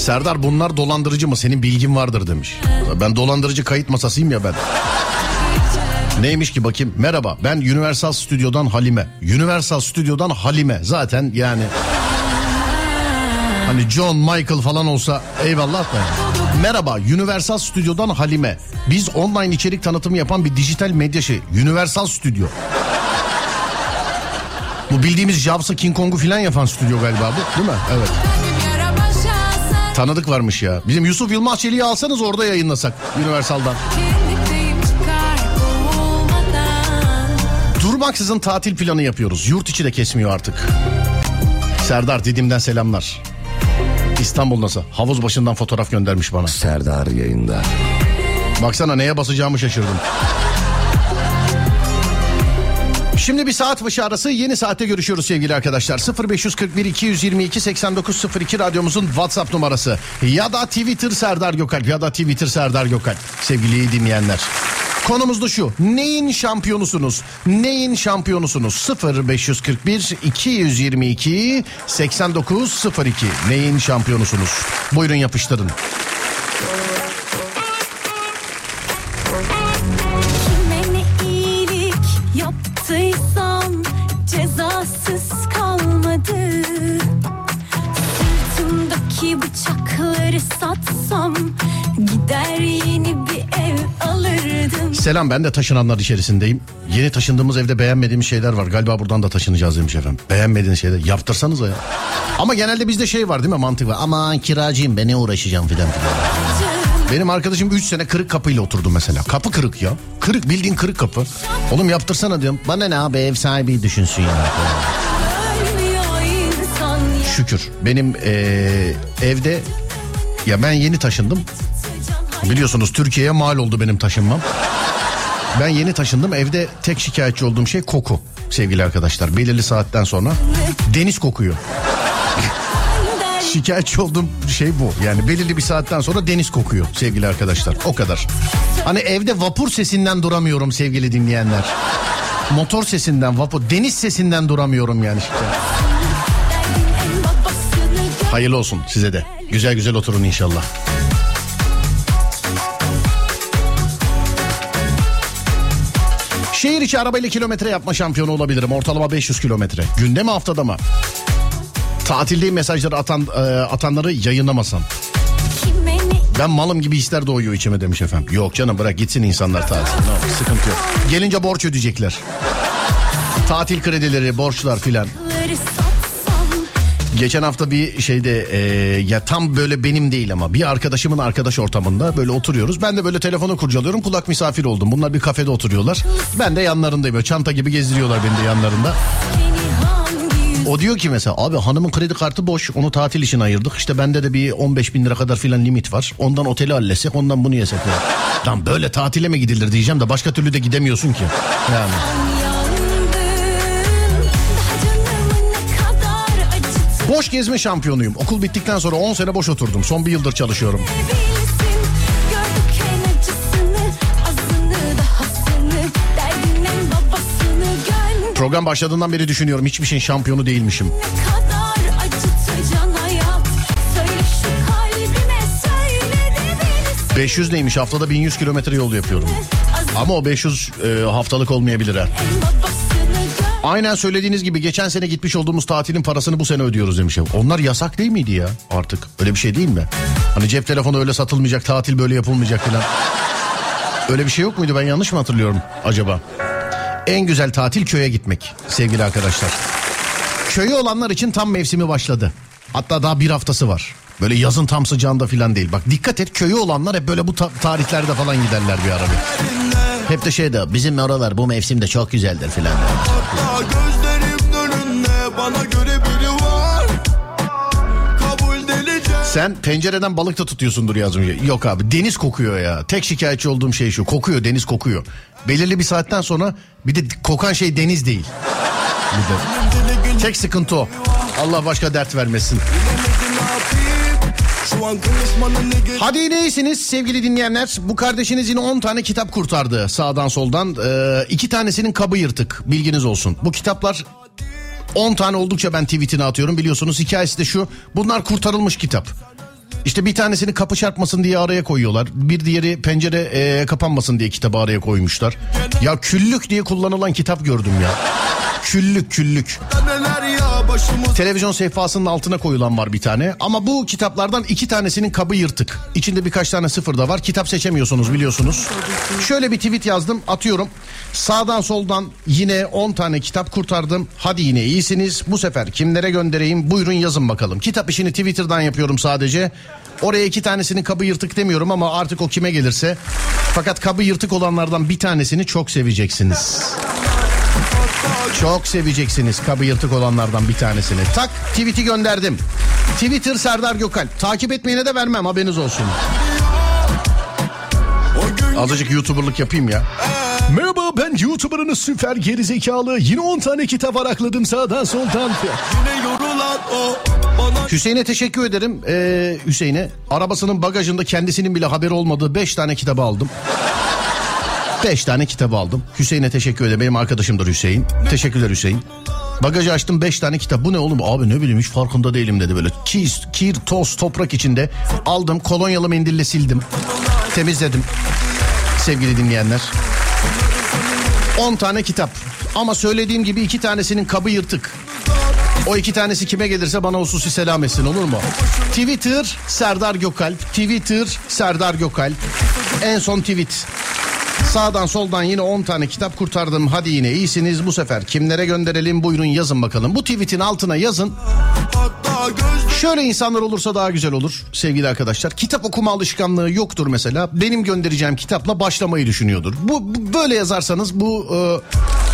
A: Serdar bunlar dolandırıcı mı? Senin bilgin vardır demiş. Ben dolandırıcı kayıt masasıyım ya ben. Neymiş ki bakayım? Merhaba ben Universal Stüdyo'dan Halime. Universal Stüdyo'dan Halime. Zaten yani... Hani John Michael falan olsa eyvallah da. Merhaba Universal Stüdyo'dan Halime. Biz online içerik tanıtımı yapan bir dijital medya şey. Universal Stüdyo. Bu bildiğimiz Jobs'ı King Kong'u falan yapan stüdyo galiba bu değil mi? Evet. Tanıdık varmış ya. Bizim Yusuf Yılmaz Çelik'i alsanız orada yayınlasak Universal'dan. Durmaksızın tatil planı yapıyoruz. Yurt içi de kesmiyor artık. Serdar Didim'den selamlar. İstanbul nasıl? Havuz başından fotoğraf göndermiş bana.
K: Serdar yayında.
A: Baksana neye basacağımı şaşırdım. Şimdi bir saat başı arası yeni saatte görüşüyoruz sevgili arkadaşlar. 0541 222 8902 radyomuzun WhatsApp numarası. Ya da Twitter Serdar Gökalp ya da Twitter Serdar Gökalp sevgili dinleyenler. Konumuz da şu. Neyin şampiyonusunuz? Neyin şampiyonusunuz? 0541 222 8902. Neyin şampiyonusunuz? Buyurun yapıştırın. Selam ben de taşınanlar içerisindeyim. Yeni taşındığımız evde beğenmediğimiz şeyler var. Galiba buradan da taşınacağız demiş efendim. Beğenmediğiniz şeyler yaptırsanız ya. Ama genelde bizde şey var değil mi mantık var. Aman kiracıyım ben ne uğraşacağım filan filan. Benim arkadaşım 3 sene kırık kapıyla oturdu mesela. Kapı kırık ya. Kırık bildiğin kırık kapı. Oğlum yaptırsana diyorum. Bana ne abi ev sahibi düşünsün
F: ya.
A: Şükür. Benim eee, evde ya ben yeni taşındım. Biliyorsunuz Türkiye'ye mal oldu benim taşınmam. Ben yeni taşındım. Evde tek şikayetçi olduğum şey koku sevgili arkadaşlar. Belirli saatten sonra deniz kokuyor. şikayetçi olduğum şey bu. Yani belirli bir saatten sonra deniz kokuyor sevgili arkadaşlar. O kadar. Hani evde vapur sesinden duramıyorum sevgili dinleyenler. Motor sesinden, vapur, deniz sesinden duramıyorum yani. Hayırlı olsun size de. Güzel güzel oturun inşallah. Şehir içi arabayla kilometre yapma şampiyonu olabilirim. Ortalama 500 kilometre. Günde mi haftada mı? Tatildeyim mesajları atan, e, atanları yayınlamasam. Ben malım gibi hisler doğuyor içime demiş efendim. Yok canım bırak gitsin insanlar tatil. No, sıkıntı yok. Gelince borç ödeyecekler. Tatil kredileri, borçlar filan. Geçen hafta bir şeyde e, ya tam böyle benim değil ama bir arkadaşımın arkadaş ortamında böyle oturuyoruz. Ben de böyle telefonu kurcalıyorum kulak misafir oldum. Bunlar bir kafede oturuyorlar. Ben de yanlarındayım böyle çanta gibi gezdiriyorlar beni de yanlarında. O diyor ki mesela abi hanımın kredi kartı boş onu tatil için ayırdık. İşte bende de bir 15 bin lira kadar filan limit var. Ondan oteli halletsek ondan bunu yesek. Lan böyle tatile mi gidilir diyeceğim de başka türlü de gidemiyorsun ki. Yani. Boş gezme şampiyonuyum. Okul bittikten sonra 10 sene boş oturdum. Son bir yıldır çalışıyorum. Program başladığından beri düşünüyorum hiçbir şeyin şampiyonu değilmişim.
F: ne kadar acıttı can hayat Söyle şu kalbime söyle de bilsin
A: 500 neymiş haftada 1100 kilometre yol yapıyorum. Ama o 500 e, haftalık olmayabilir ha. Aynen söylediğiniz gibi geçen sene gitmiş olduğumuz tatilin parasını bu sene ödüyoruz demiş. Onlar yasak değil miydi ya artık? Öyle bir şey değil mi? Hani cep telefonu öyle satılmayacak, tatil böyle yapılmayacak falan. Öyle bir şey yok muydu ben yanlış mı hatırlıyorum acaba? En güzel tatil köye gitmek sevgili arkadaşlar. Köyü olanlar için tam mevsimi başladı. Hatta daha bir haftası var. Böyle yazın tam sıcağında falan değil. Bak dikkat et köyü olanlar hep böyle bu ta- tarihlerde falan giderler bir ara bir. Hep de şey de bizim oralar bu mevsimde çok güzeldir filan.
H: Hatta gözlerim önünde bana göre biri var Kabul delice
A: Sen pencereden balık da tutuyorsundur ya az önce. Yok abi deniz kokuyor ya. Tek şikayetçi olduğum şey şu. Kokuyor deniz kokuyor. Belirli bir saatten sonra bir de kokan şey deniz değil. Bir de. Tek sıkıntı o. Allah başka dert vermesin. Hadi yine iyisiniz sevgili dinleyenler. Bu kardeşiniz yine 10 tane kitap kurtardı sağdan soldan. Ee, iki tanesinin kabı yırtık bilginiz olsun. Bu kitaplar 10 tane oldukça ben tweetine atıyorum biliyorsunuz. Hikayesi de şu bunlar kurtarılmış kitap. İşte bir tanesini kapı çarpmasın diye araya koyuyorlar. Bir diğeri pencere e, kapanmasın diye kitabı araya koymuşlar. Ya küllük diye kullanılan kitap gördüm ya. Küllük küllük.
H: neler ya
A: Televizyon sehpasının altına koyulan var bir tane. Ama bu kitaplardan iki tanesinin kabı yırtık. İçinde birkaç tane sıfır da var. Kitap seçemiyorsunuz biliyorsunuz. Şöyle bir tweet yazdım atıyorum. Sağdan soldan yine 10 tane kitap kurtardım. Hadi yine iyisiniz. Bu sefer kimlere göndereyim? Buyurun yazın bakalım. Kitap işini Twitter'dan yapıyorum sadece. Oraya iki tanesinin kabı yırtık demiyorum ama artık o kime gelirse. Fakat kabı yırtık olanlardan bir tanesini çok seveceksiniz. Çok seveceksiniz kabı yırtık olanlardan bir tanesini. Tak tweet'i gönderdim. Twitter Serdar Gökalp. Takip etmeyene de vermem haberiniz olsun. Azıcık YouTuber'lık yapayım ya. Merhaba ben YouTuber'ınız süper gerizekalı. Yine 10 tane kitap arakladım sağdan soldan.
H: Yine yorulan o bana
A: Hüseyin'e teşekkür ederim. Ee, Hüseyin'e arabasının bagajında kendisinin bile haberi olmadığı 5 tane kitabı aldım. 5 tane kitabı aldım. Hüseyin'e teşekkür ederim. Benim arkadaşımdır Hüseyin. Teşekkürler Hüseyin. Bagajı açtım 5 tane kitap. Bu ne oğlum? Abi ne bileyim hiç farkında değilim dedi böyle. Kir, kir toz, toprak içinde aldım. Kolonyalı mendille sildim. Temizledim. Sevgili dinleyenler. 10 tane kitap. Ama söylediğim gibi iki tanesinin kabı yırtık. O iki tanesi kime gelirse bana hususi selam etsin olur mu? Twitter Serdar Gökalp. Twitter Serdar Gökalp. En son tweet. Sağdan soldan yine 10 tane kitap kurtardım. Hadi yine iyisiniz bu sefer. Kimlere gönderelim buyurun yazın bakalım. Bu tweetin altına yazın. Şöyle insanlar olursa daha güzel olur sevgili arkadaşlar. Kitap okuma alışkanlığı yoktur mesela. Benim göndereceğim kitapla başlamayı düşünüyordur. Bu, bu- böyle yazarsanız bu e,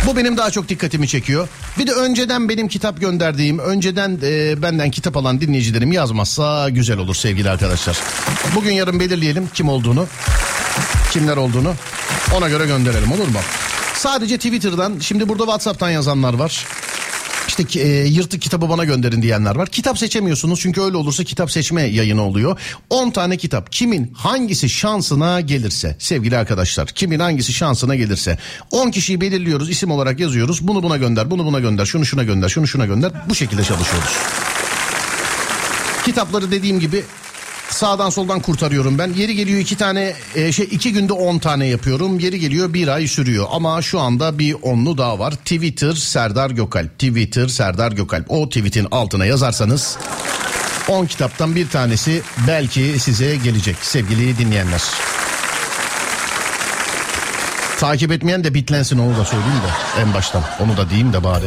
A: bu benim daha çok dikkatimi çekiyor. Bir de önceden benim kitap gönderdiğim, önceden e, benden kitap alan dinleyicilerim yazmazsa güzel olur sevgili arkadaşlar. Bugün yarın belirleyelim kim olduğunu, kimler olduğunu. Ona göre gönderelim olur mu? Sadece Twitter'dan, şimdi burada WhatsApp'tan yazanlar var. İşte e, yırtık kitabı bana gönderin diyenler var. Kitap seçemiyorsunuz çünkü öyle olursa kitap seçme yayını oluyor. 10 tane kitap kimin hangisi şansına gelirse sevgili arkadaşlar kimin hangisi şansına gelirse 10 kişiyi belirliyoruz isim olarak yazıyoruz. Bunu buna gönder bunu buna gönder şunu şuna gönder şunu şuna gönder bu şekilde çalışıyoruz. Kitapları dediğim gibi sağdan soldan kurtarıyorum ben. Yeri geliyor iki tane e, şey iki günde on tane yapıyorum. Yeri geliyor bir ay sürüyor. Ama şu anda bir onlu daha var. Twitter Serdar Gökalp. Twitter Serdar Gökalp. O tweetin altına yazarsanız 10 kitaptan bir tanesi belki size gelecek sevgili dinleyenler. Takip etmeyen de bitlensin onu da söyleyeyim de en baştan. Onu da diyeyim de bari.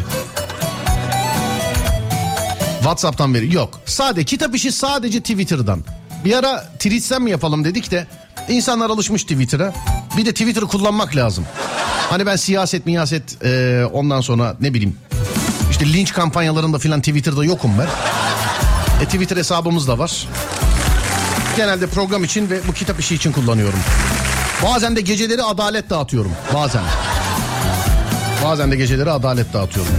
A: WhatsApp'tan veri yok. Sade kitap işi sadece Twitter'dan. Bir ara tweets'ten mi yapalım dedik de insanlar alışmış Twitter'a. Bir de Twitter'ı kullanmak lazım. Hani ben siyaset miyaset e, ondan sonra ne bileyim işte linç kampanyalarında filan Twitter'da yokum ben. E, Twitter hesabımız da var. Genelde program için ve bu kitap işi için kullanıyorum. Bazen de geceleri adalet dağıtıyorum. Bazen. Bazen de geceleri adalet dağıtıyorum.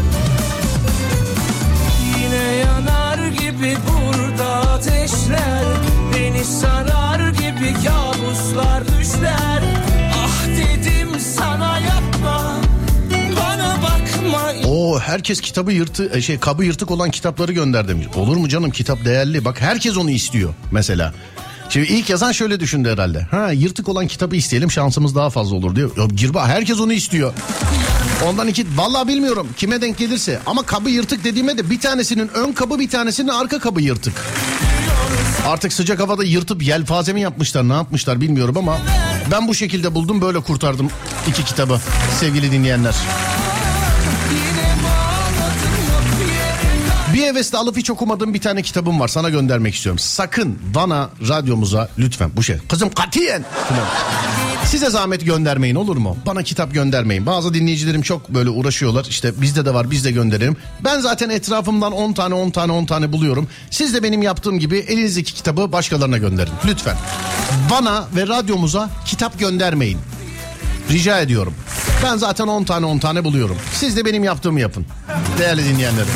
C: Yine yanar gibi burada ateşler Beni sarar gibi kabuslar düşler Ah dedim sana yapma Bana bakma
A: Oo herkes kitabı yırtı e, şey kabı yırtık olan kitapları gönder demiş. Olur mu canım kitap değerli. Bak herkes onu istiyor mesela. Şimdi ilk yazan şöyle düşündü herhalde. Ha yırtık olan kitabı isteyelim şansımız daha fazla olur diyor. Ya, girba herkes onu istiyor. Ondan iki vallahi bilmiyorum kime denk gelirse ama kabı yırtık dediğime de bir tanesinin ön kabı bir tanesinin arka kabı yırtık. Artık sıcak havada yırtıp yelpaze mi yapmışlar ne yapmışlar bilmiyorum ama ben bu şekilde buldum böyle kurtardım iki kitabı sevgili dinleyenler. Bir hevesle alıp hiç okumadığım bir tane kitabım var sana göndermek istiyorum. Sakın bana radyomuza lütfen bu şey. Kızım katiyen. falan. Size zahmet göndermeyin olur mu? Bana kitap göndermeyin. Bazı dinleyicilerim çok böyle uğraşıyorlar. İşte bizde de var biz de gönderelim. Ben zaten etrafımdan 10 tane 10 tane 10 tane buluyorum. Siz de benim yaptığım gibi elinizdeki kitabı başkalarına gönderin. Lütfen. Bana ve radyomuza kitap göndermeyin. Rica ediyorum. Ben zaten 10 tane 10 tane buluyorum. Siz de benim yaptığımı yapın. Değerli dinleyenlerim.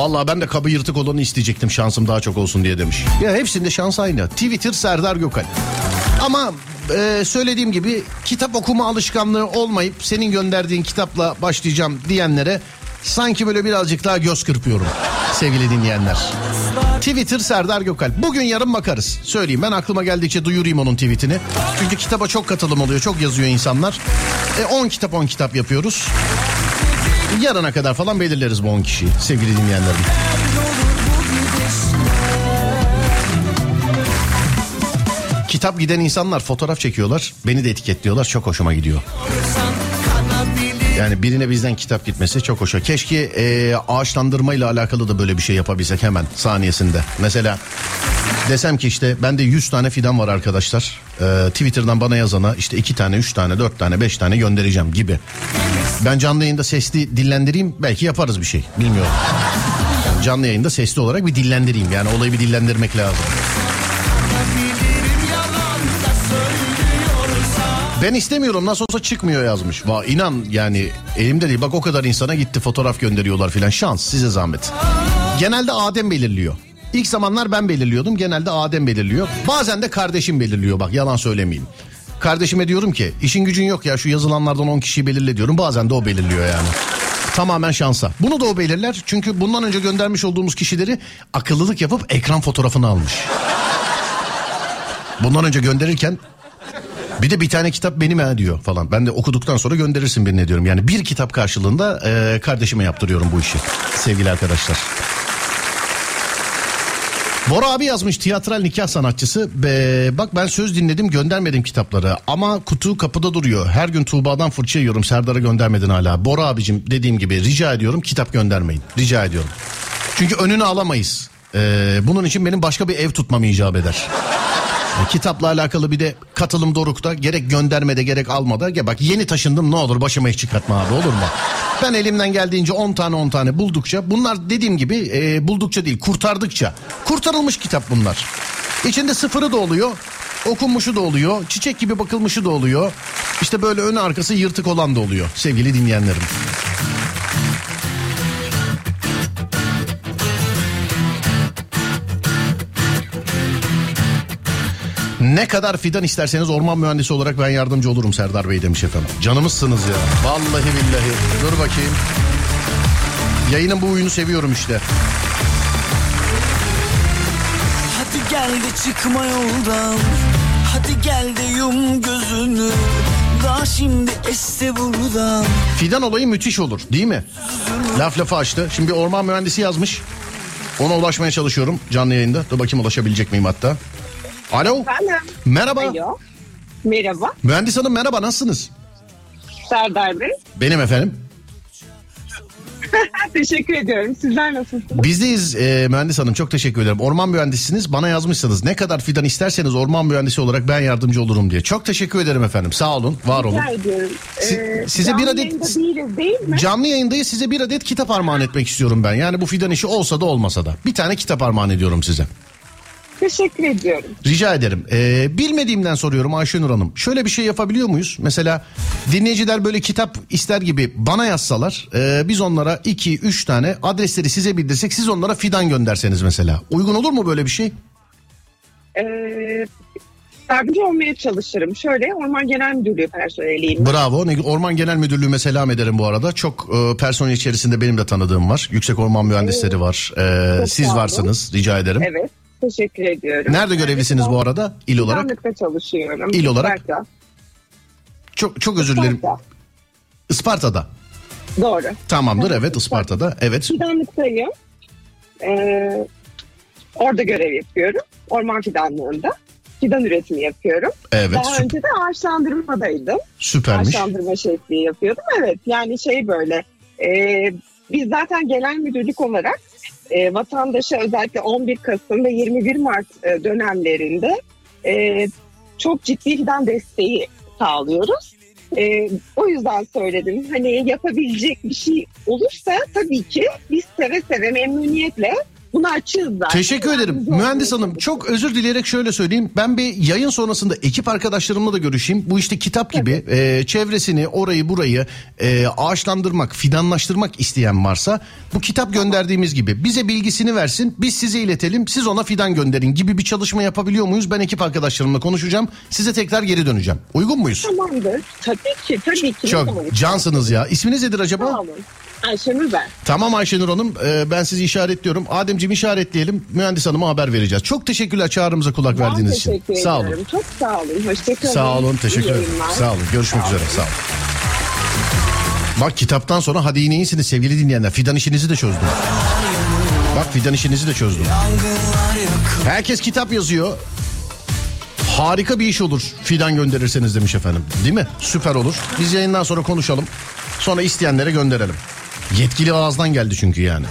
A: Vallahi ben de kabı yırtık olanı isteyecektim şansım daha çok olsun diye demiş. Ya hepsinde şans aynı. Twitter Serdar Gökal. Ama e, söylediğim gibi kitap okuma alışkanlığı olmayıp senin gönderdiğin kitapla başlayacağım diyenlere sanki böyle birazcık daha göz kırpıyorum sevgili dinleyenler. Twitter Serdar Gökal. Bugün yarın bakarız. Söyleyeyim ben aklıma geldikçe duyurayım onun tweetini. Çünkü kitaba çok katılım oluyor. Çok yazıyor insanlar. E 10 kitap 10 kitap yapıyoruz. Yarına kadar falan belirleriz bu 10 kişiyi sevgili dinleyenlerim. Kitap giden insanlar fotoğraf çekiyorlar. Beni de etiketliyorlar. Çok hoşuma gidiyor. Yani birine bizden kitap gitmesi çok hoş. Keşke e, ağaçlandırma ile alakalı da böyle bir şey yapabilsek hemen saniyesinde. Mesela desem ki işte bende 100 tane fidan var arkadaşlar. E, Twitter'dan bana yazana işte 2 tane, 3 tane, 4 tane, 5 tane göndereceğim gibi. Ben canlı yayında sesli dillendireyim belki yaparız bir şey bilmiyorum. Yani canlı yayında sesli olarak bir dillendireyim yani olayı bir dillendirmek lazım. Ben istemiyorum nasıl olsa çıkmıyor yazmış. Va inan yani elimde değil. Bak o kadar insana gitti fotoğraf gönderiyorlar filan. Şans size zahmet. Genelde Adem belirliyor. İlk zamanlar ben belirliyordum. Genelde Adem belirliyor. Bazen de kardeşim belirliyor bak yalan söylemeyeyim. Kardeşime diyorum ki işin gücün yok ya şu yazılanlardan 10 kişiyi belirle diyorum. Bazen de o belirliyor yani. Tamamen şansa. Bunu da o belirler. Çünkü bundan önce göndermiş olduğumuz kişileri akıllılık yapıp ekran fotoğrafını almış. Bundan önce gönderirken bir de bir tane kitap benim ha diyor falan. Ben de okuduktan sonra gönderirsin birine diyorum. Yani bir kitap karşılığında e, kardeşime yaptırıyorum bu işi sevgili arkadaşlar. Bora abi yazmış tiyatral nikah sanatçısı. Be, bak ben söz dinledim göndermedim kitapları ama kutu kapıda duruyor. Her gün Tuğba'dan fırça yiyorum Serdar'a göndermedin hala. Bora abicim dediğim gibi rica ediyorum kitap göndermeyin. Rica ediyorum. Çünkü önünü alamayız. Ee, bunun için benim başka bir ev tutmam icap eder. Kitapla alakalı bir de katılım dorukta gerek göndermede gerek almada. Ya bak yeni taşındım ne olur başıma hiç çıkartma abi olur mu? Ben elimden geldiğince 10 tane 10 tane buldukça bunlar dediğim gibi e, buldukça değil kurtardıkça. Kurtarılmış kitap bunlar. İçinde sıfırı da oluyor. Okunmuşu da oluyor. Çiçek gibi bakılmışı da oluyor. İşte böyle önü arkası yırtık olan da oluyor sevgili dinleyenlerim. Ne kadar fidan isterseniz orman mühendisi olarak ben yardımcı olurum Serdar Bey demiş efendim. Canımızsınız ya. Vallahi billahi. Dur bakayım. Yayının bu oyunu seviyorum işte.
H: Hadi gel de çıkma yoldan Hadi gel de yum gözünü Daha şimdi este buradan
A: Fidan olayı müthiş olur değil mi? Laf lafı açtı. Şimdi bir orman mühendisi yazmış. Ona ulaşmaya çalışıyorum canlı yayında. Dur bakayım ulaşabilecek miyim hatta. Alo.
K: Efendim?
A: Merhaba.
K: Alo. Merhaba.
A: Mühendis hanım merhaba nasılsınız?
K: Serdar Bey.
A: Benim efendim. (laughs)
K: Teşekkür ediyorum. Sizler nasılsınız?
A: Bizdeyiz e, mühendis hanım çok teşekkür ederim. Orman mühendisisiniz bana yazmışsınız. Ne kadar fidan isterseniz orman mühendisi olarak ben yardımcı olurum diye. Çok teşekkür ederim efendim. Sağ olun, var olun.
K: Rica ediyorum.
A: Si-
K: Ee,
A: size bir adet-
K: değiliz değil mi?
A: Canlı yayındayız size bir adet kitap armağan etmek istiyorum ben. Yani bu fidan işi olsa da olmasa da. Bir tane kitap armağan ediyorum size.
K: Teşekkür ediyorum.
A: Rica ederim. Ee, bilmediğimden soruyorum Ayşenur Hanım. Şöyle bir şey yapabiliyor muyuz? Mesela dinleyiciler böyle kitap ister gibi bana yazsalar. e, biz onlara iki, üç tane adresleri size bildirsek siz onlara fidan gönderseniz mesela. Uygun olur mu böyle bir şey?
K: Ee, yardımcı olmaya çalışırım. Şöyle Orman Genel Müdürlüğü personeliyim.
A: Bravo. Orman Genel Müdürlüğü'me selam ederim bu arada. Çok e, personel içerisinde benim de tanıdığım var. Yüksek Orman Mühendisleri var. Ee,
K: Çok
A: siz
K: sağ olun.
A: varsınız. Rica ederim.
K: Evet. Teşekkür ediyorum.
A: Nerede görevlisiniz bu arada? İl olarak?
K: Fidanlıkta çalışıyorum.
A: İl olarak?
K: Isparta.
A: Çok çok özür dilerim.
K: Isparta.
A: Isparta'da.
K: Doğru.
A: Tamamdır evet Isparta'da. Evet.
K: Fidanlıktayım. Ee, orada görev yapıyorum. Orman fidanlığında. Fidan üretimi yapıyorum.
A: Evet.
K: Daha
A: süper-
K: önce de ağaçlandırmadaydım.
A: süpermiş.
K: Ağaçlandırma şefliği yapıyordum. Evet yani şey böyle e, biz zaten genel müdürlük olarak e, vatandaşa özellikle 11 Kasım ve 21 Mart e, dönemlerinde e, çok ciddi fidan desteği sağlıyoruz. E, o yüzden söyledim hani yapabilecek bir şey olursa tabii ki biz seve seve memnuniyetle bunu açığız zaten.
A: Teşekkür ederim. Mühendis Hanım çok özür dileyerek şöyle söyleyeyim. Ben bir yayın sonrasında ekip arkadaşlarımla da görüşeyim. Bu işte kitap gibi e, çevresini orayı burayı e, ağaçlandırmak, fidanlaştırmak isteyen varsa bu kitap gönderdiğimiz gibi bize bilgisini versin. Biz size iletelim. Siz ona fidan gönderin gibi bir çalışma yapabiliyor muyuz? Ben ekip arkadaşlarımla konuşacağım. Size tekrar geri döneceğim. Uygun muyuz?
K: Tamamdır. Tabii ki tabii ki.
A: Çok cansınız ya. İsminiz nedir acaba?
K: Sağ olun. Ayşenur ben.
A: Tamam Ayşenur Hanım e, ben sizi işaretliyorum. Ademciğim işaretleyelim. Mühendis Hanım'a haber vereceğiz. Çok teşekkürler çağrımıza kulak
K: Ben
A: verdiğiniz için.
K: teşekkür
A: Sağ olun.
K: ediyorum. Çok sağ olun. Hoşçakalın.
A: Sağ olun. Teşekkür ederim. Sağ olun. Görüşmek
K: Sağ
A: üzere.
K: olun.
A: Sağ olun. Bak kitaptan sonra hadi yine iyisiniz sevgili dinleyenler. Fidan işinizi de çözdüm. Bak fidan işinizi de çözdüm. Herkes kitap yazıyor. Harika bir iş olur fidan gönderirseniz demiş efendim. Değil mi? Süper olur. Biz yayından sonra konuşalım. Sonra isteyenlere gönderelim. Yetkili ağızdan geldi çünkü yani.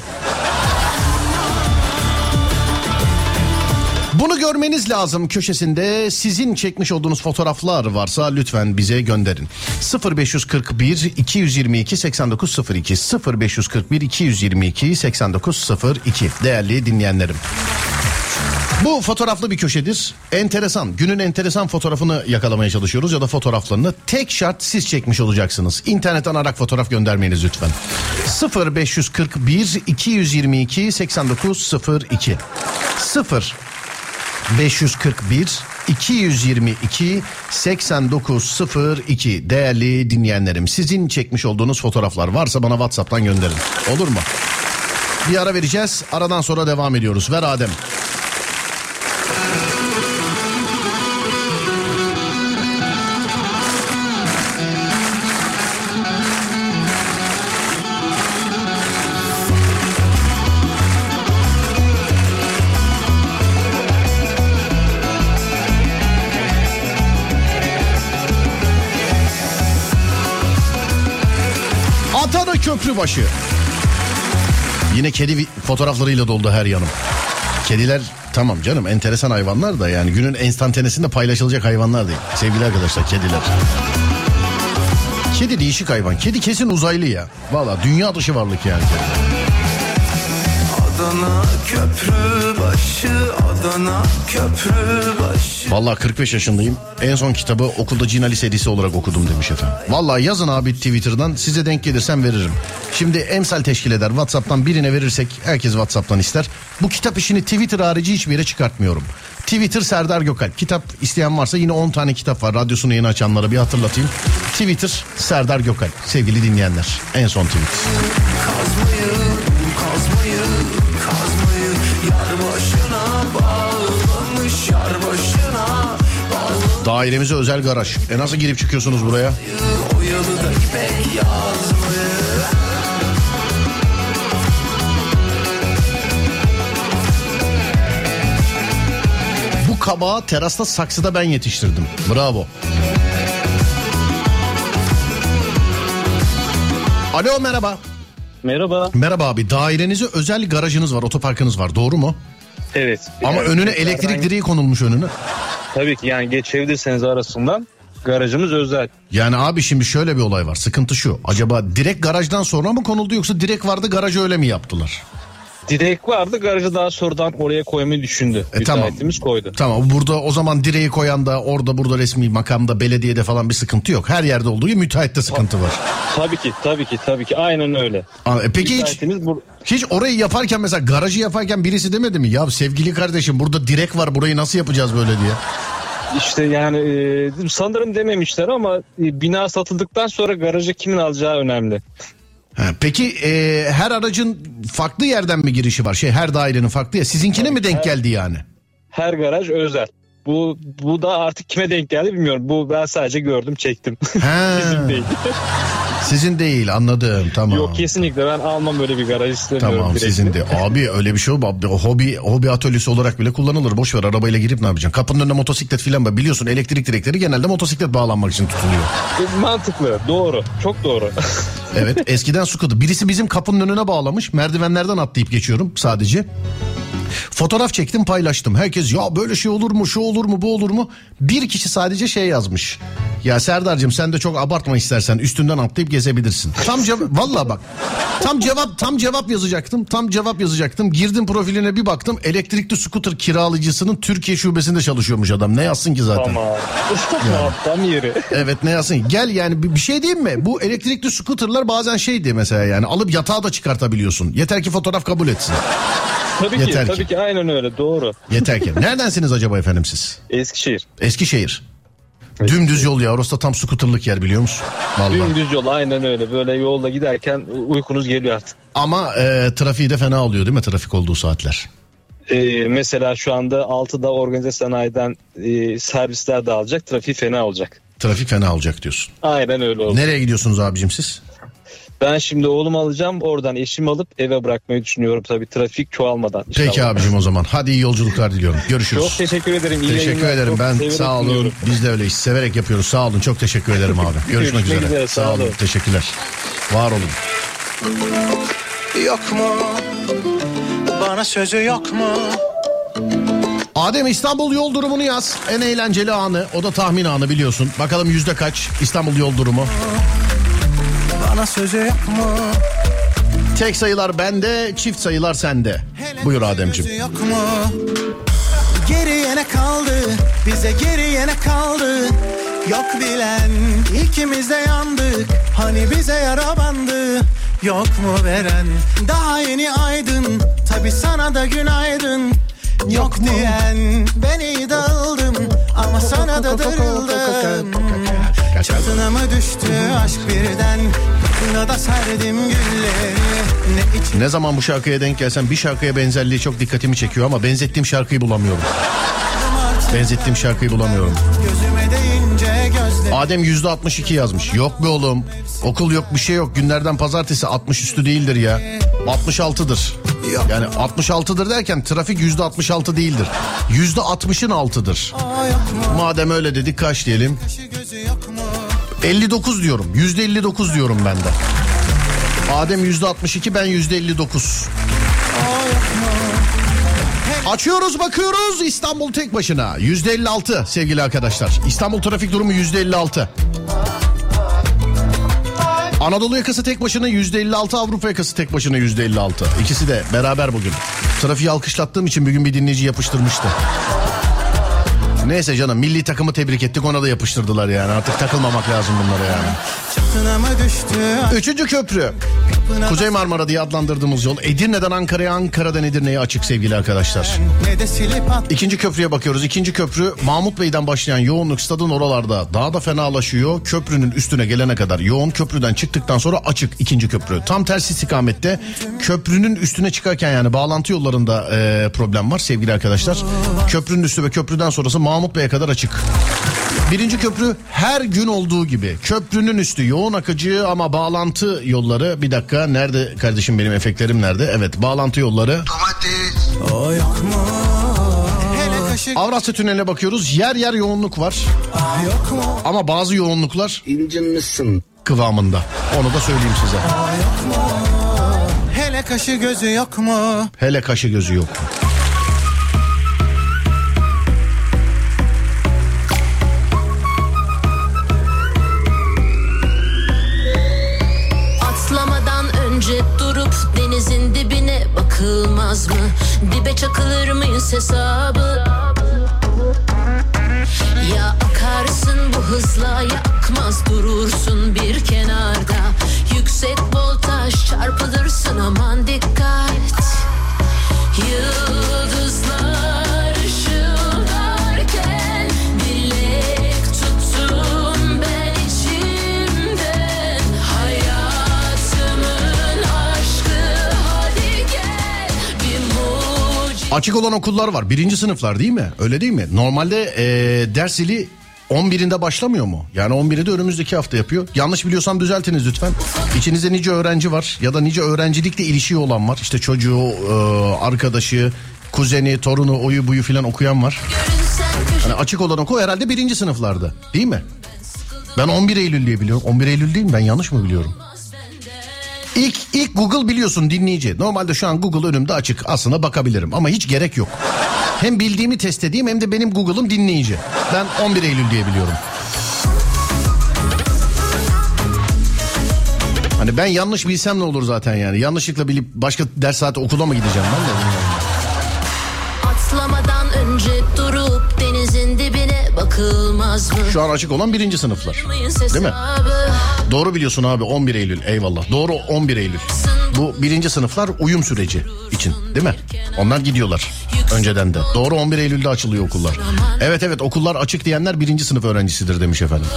A: Bunu görmeniz lazım köşesinde sizin çekmiş olduğunuz fotoğraflar varsa lütfen bize gönderin. 0541 222 8902 0541 222 8902 değerli dinleyenlerim. Bu fotoğraflı bir köşedir. Enteresan, günün enteresan fotoğrafını yakalamaya çalışıyoruz ya da fotoğraflarını. Tek şart siz çekmiş olacaksınız. İnternetten ararak fotoğraf göndermeyiniz lütfen. 0541 222 8902 0 541 222 8902 değerli dinleyenlerim sizin çekmiş olduğunuz fotoğraflar varsa bana WhatsApp'tan gönderin. Olur mu? Bir ara vereceğiz. Aradan sonra devam ediyoruz. Ver Adem. Köprübaşı. Yine kedi fotoğraflarıyla doldu her yanım. Kediler tamam canım enteresan hayvanlar da yani günün enstantanesinde paylaşılacak hayvanlar değil. Sevgili arkadaşlar kediler. Kedi değişik hayvan. Kedi kesin uzaylı ya. Valla dünya dışı varlık yani. kedi.
C: Adana köprü başı Adana köprü başı
A: Vallahi 45 yaşındayım. En son kitabı okulda Cina Lisesi olarak okudum demiş efendim. Vallahi yazın abi Twitter'dan size denk gelirsem veririm. Şimdi emsal teşkil eder. WhatsApp'tan birine verirsek herkes WhatsApp'tan ister. Bu kitap işini Twitter harici hiçbir yere çıkartmıyorum. Twitter Serdar Gökalp. Kitap isteyen varsa yine 10 tane kitap var. Radyosunu yeni açanlara bir hatırlatayım. Twitter Serdar Gökalp. Sevgili dinleyenler. En son tweet.
C: Kazmayı kazmayı
A: Dairemize özel garaj. E nasıl girip çıkıyorsunuz buraya? Bu kabağı terasta saksıda ben yetiştirdim. Bravo. Alo merhaba.
L: Merhaba.
A: Merhaba abi dairenize özel garajınız var otoparkınız var doğru mu?
L: Evet.
A: Ama
L: Yani
A: önüne elektrik direği konulmuş önüne.
L: Tabii ki yani geçebilirseniz arasından garajımız özel.
A: Yani abi şimdi şöyle bir olay var sıkıntı şu. Acaba direkt garajdan sonra mı konuldu yoksa direkt vardı garajı öyle mi yaptılar?
L: Direkt vardı garajı daha sonradan oraya koymayı düşündü.
A: E, tamam.
L: Koydu.
A: Tamam burada o zaman direği koyan da orada burada resmi makamda belediyede falan bir sıkıntı yok. Her yerde olduğu gibi müteahhitte sıkıntı var.
L: Tabii ki tabii ki tabii ki aynen öyle.
A: Aa, e peki hiç
L: Müteahhitimiz bu...
A: Hiç orayı yaparken mesela garajı yaparken birisi demedi mi? Ya sevgili kardeşim burada direk var burayı nasıl yapacağız böyle diye.
L: İşte yani e, sanırım dememişler ama e, bina satıldıktan sonra garajı kimin alacağı önemli.
A: Ha, peki e, her aracın farklı yerden mi girişi var? Şey her dairenin farklı ya. Sizinkine mi denk geldi yani?
L: Her garaj özel. Bu bu da artık kime denk geldi bilmiyorum. Bu ben sadece gördüm çektim. (laughs) Bizim değil. (laughs)
A: sizin değil anladım tamam.
L: Yok kesinlikle ben almam öyle bir garaj istemiyorum.
A: Tamam
L: direkt.
A: sizin de. (laughs) Abi öyle bir şey. Abi, Hobi, hobi atölyesi olarak bile kullanılır. Boş ver arabayla girip ne yapacaksın? Kapının önüne motosiklet filan var. Biliyorsun elektrik direkleri genelde motosiklet bağlanmak için tutuluyor.
L: E, Mantıklı doğru çok doğru. (laughs)
A: Evet eskiden Suka'dı. Birisi bizim kapının önüne bağlamış. Merdivenlerden atlayıp geçiyorum sadece. Fotoğraf çektim paylaştım. Herkes ya böyle şey olur mu şu olur mu bu olur mu? Bir kişi sadece şey yazmış. Ya Serdar'cığım sen de çok abartma istersen üstünden atlayıp gezebilirsin. Tam cevap valla bak. Tam cevap tam cevap yazacaktım. Tam cevap yazacaktım. Girdim profiline bir baktım. Elektrikli scooter kiralıcısının Türkiye şubesinde çalışıyormuş adam. Ne yazsın ki zaten?
L: Tamam. Tamam, Tam yeri.
A: Evet ne yazsın? Gel yani bir şey diyeyim mi? Bu elektrikli scooterlar bazen şeydi mesela yani alıp yatağa da çıkartabiliyorsun. Yeter ki fotoğraf kabul etsin.
L: Tabii
A: Yeter ki.
L: Tabii ki aynen öyle doğru.
A: Yeter ki. Neredensiniz acaba efendim siz?
L: Eskişehir.
A: Eskişehir. Dümdüz yol ya. Orası da tam scooterlık yer biliyor musun? Vallahi.
L: Dümdüz yol aynen öyle. Böyle yolda giderken uykunuz geliyor artık.
A: Ama e, trafiği de fena oluyor değil mi trafik olduğu saatler?
L: Ee, mesela şu anda 6'da organize sanayiden e, servisler dağılacak. Trafiği fena olacak.
A: Trafik fena olacak diyorsun.
L: Aynen öyle oldu.
A: Nereye gidiyorsunuz abicim siz?
L: Ben şimdi oğlumu alacağım. Oradan eşimi alıp eve bırakmayı düşünüyorum. Tabii trafik çoğalmadan. inşallah.
A: Peki abicim o zaman. Hadi iyi yolculuklar diliyorum. Görüşürüz.
L: Çok teşekkür ederim. İyi
A: Teşekkür
L: yayınlar.
A: ederim.
L: Çok
A: Ben sağ olun.
L: dinliyorum.
A: Biz de öyleyiz. Severek yapıyoruz. Sağ olun. Çok teşekkür ederim abi. Görüşmek
L: Görüşmek
A: üzere.
L: üzere,
A: Sağ
L: sağ
A: olun.
L: olun.
A: Teşekkürler. Var olun.
C: Yok mu? Bana sözü yok mu?
A: Adem İstanbul yol durumunu yaz. En eğlenceli anı. O da tahmin anı biliyorsun. Bakalım yüzde kaç İstanbul yol durumu.
C: Bana sözü yok mu?
A: Tek sayılar bende, çift sayılar sende. Buyur Ademciğim.
C: Yok mu? Geriye ne kaldı? Bize geriye ne kaldı? Yok bilen ikimiz de yandık. Hani bize yara bandı. Yok mu veren? Daha yeni aydın. Tabi sana da günaydın. Yok diyen ben iyi dağıldım ama sana da darıldım. Çatına mı düştü aşk birden? Da serdim gülleri. Ne için
A: Ne zaman bu şarkıya denk gelsem bir şarkıya benzerliği çok dikkatimi çekiyor ama benzettiğim şarkıyı bulamıyorum. Benzettiğim şarkıyı bulamıyorum. Adem yüzde 62 yazmış. Yok be oğlum. Okul yok bir şey yok. Günlerden pazartesi 60 üstü değildir ya. 66'dır. Yani 66'dır derken trafik yüzde 66 değildir. Yüzde 60'ın altıdır. Madem öyle dedik kaç diyelim? 59 diyorum. Yüzde 59 diyorum ben de. Adem yüzde 62 ben yüzde 59. Açıyoruz bakıyoruz İstanbul tek başına yüzde 56 sevgili arkadaşlar. İstanbul trafik durumu yüzde 56. Anadolu yakası tek başına yüzde 56 Avrupa yakası tek başına yüzde 56. İkisi de beraber bugün. Trafiği alkışlattığım için bugün bir dinleyici yapıştırmıştı. Neyse canım milli takımı tebrik ettik ona da yapıştırdılar yani artık takılmamak lazım bunlara yani. Üçüncü köprü. Kuzey Marmara diye adlandırdığımız yol Edirne'den Ankara'ya, Ankara'dan Edirne'ye açık sevgili arkadaşlar. İkinci köprüye bakıyoruz. İkinci köprü Mahmut Bey'den başlayan yoğunluk stadın oralarda daha da fenalaşıyor. Köprünün üstüne gelene kadar yoğun köprüden çıktıktan sonra açık ikinci köprü. Tam tersi istikamette köprünün üstüne çıkarken yani bağlantı yollarında e, problem var sevgili arkadaşlar. Köprünün üstü ve köprüden sonrası Mahmut Bey'e kadar açık. Birinci köprü her gün olduğu gibi köprünün üstü yoğun akıcı ama bağlantı yolları bir dakika nerede kardeşim benim efektlerim nerede? Evet bağlantı yolları
C: O mu?
A: Avrasya Tüneli'ne bakıyoruz. Yer yer yoğunluk var.
C: yok mu?
A: Ama bazı yoğunluklar
J: İncinmişsin.
A: kıvamında. Onu da söyleyeyim size.
C: Hele kaşı gözü yok mu?
A: Hele kaşı gözü yok.
M: Atlamadan bakılmaz mı? Dibe çakılır mıyız hesabı? Ya akarsın bu hızla ya akmaz durursun bir kenarda Yüksek voltaj çarpılırsın aman dikkat
A: Açık olan okullar var. Birinci sınıflar değil mi? Öyle değil mi? Normalde eee ders zili 11'inde başlamıyor mu? Yani 11'i de önümüzdeki hafta yapıyor. Yanlış biliyorsam düzeltiniz lütfen. İçinizde nice öğrenci var ya da nice öğrencilikle ilişiği olan var. İşte çocuğu, eee, arkadaşı, kuzeni, torunu, oyu buyu filan okuyan var. Hani açık olan okul herhalde birinci sınıflarda değil mi? Ben 11 Eylül diye biliyorum. 11 Eylül değil mi? Ben yanlış mı biliyorum? İlk, ilk Google biliyorsun dinleyici. Normalde şu an Google önümde açık. Aslında bakabilirim ama hiç gerek yok. Hem bildiğimi test edeyim hem de benim Google'ım dinleyici. Ben 11 Eylül diye biliyorum. Hani ben yanlış bilsem ne olur zaten yani. Yanlışlıkla bilip başka ders saati okula mı gideceğim ben de bilmiyorum.
M: Atlamadan önce durup denizin dibine bakılmaz mı?
A: Şu an açık olan birinci sınıflar. Değil mi? Doğru biliyorsun abi 11 Eylül eyvallah. Doğru 11 Eylül. Bu birinci sınıflar uyum süreci için değil mi? Onlar gidiyorlar önceden de. Doğru 11 Eylül'de açılıyor okullar. Evet evet okullar açık diyenler birinci sınıf öğrencisidir demiş efendim.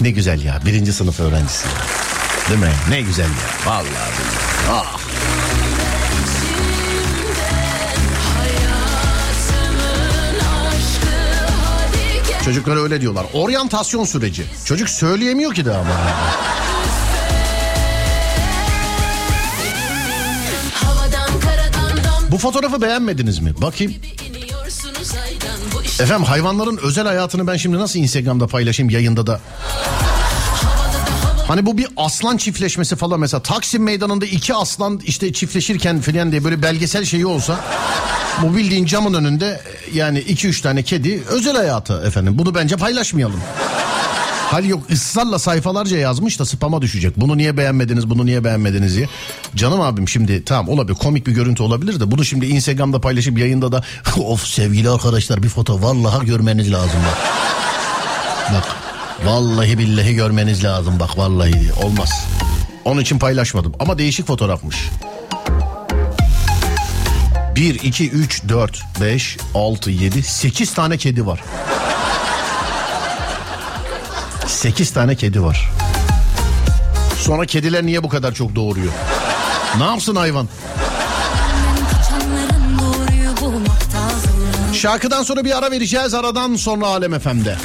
A: Ne güzel ya birinci sınıf öğrencisi. Değil mi? Ne güzel ya. Vallahi. Ah. Çocuklara öyle diyorlar. Oryantasyon süreci. Çocuk söyleyemiyor ki daha ama. Bu fotoğrafı beğenmediniz mi? Bakayım. Efendim hayvanların özel hayatını ben şimdi nasıl Instagram'da paylaşayım yayında da?
E: Hani bu bir aslan çiftleşmesi falan mesela Taksim meydanında iki aslan işte çiftleşirken filan diye böyle belgesel şeyi olsa bu bildiğin camın önünde yani iki üç tane kedi özel hayatı efendim bunu bence paylaşmayalım. Hal yok ısrarla sayfalarca yazmış da spama düşecek. Bunu niye beğenmediniz bunu niye beğenmediniz diye. Canım abim şimdi tamam olabilir komik bir görüntü olabilir de bunu şimdi Instagram'da paylaşıp yayında da (laughs) of sevgili arkadaşlar bir foto vallahi görmeniz lazım bak. Bak vallahi billahi görmeniz lazım bak vallahi olmaz. Onun için paylaşmadım ama değişik fotoğrafmış. 1, 2, 3, 4, 5, 6, 7, 8 tane kedi var. 8 tane kedi var. Sonra kediler niye bu kadar çok doğuruyor? Ne yapsın hayvan? Şarkıdan sonra bir ara vereceğiz. Aradan sonra Alem FM'de.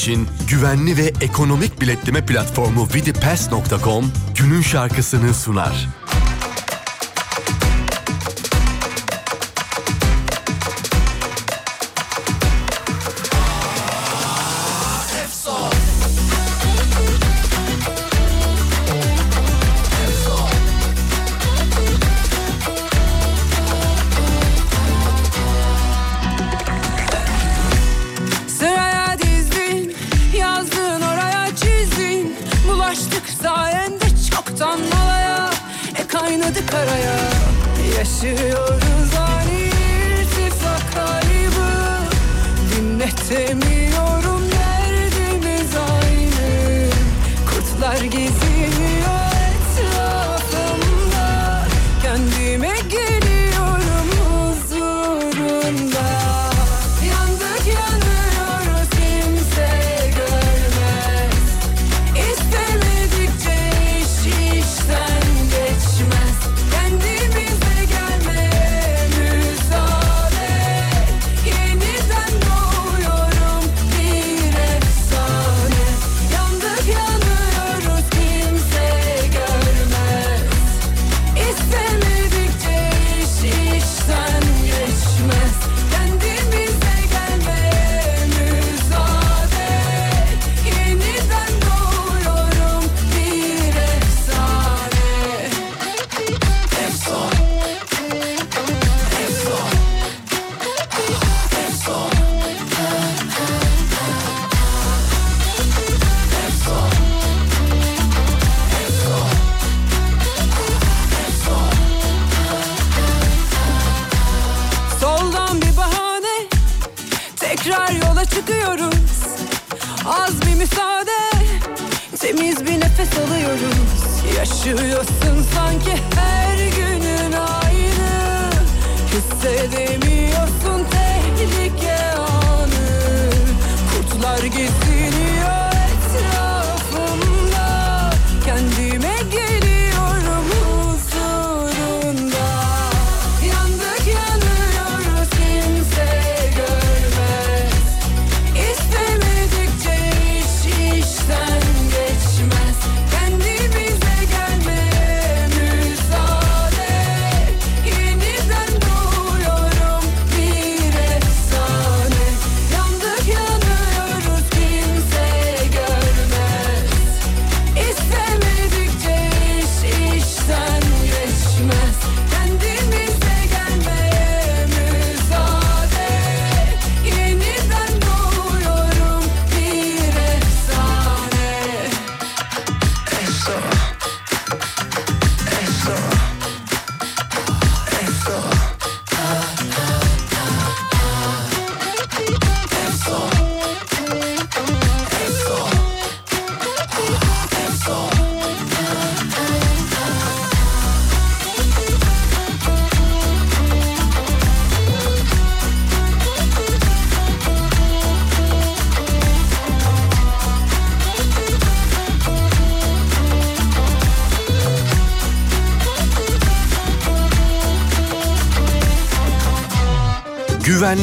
J: İçin güvenli ve ekonomik biletleme platformu vidipass.com günün şarkısını sunar.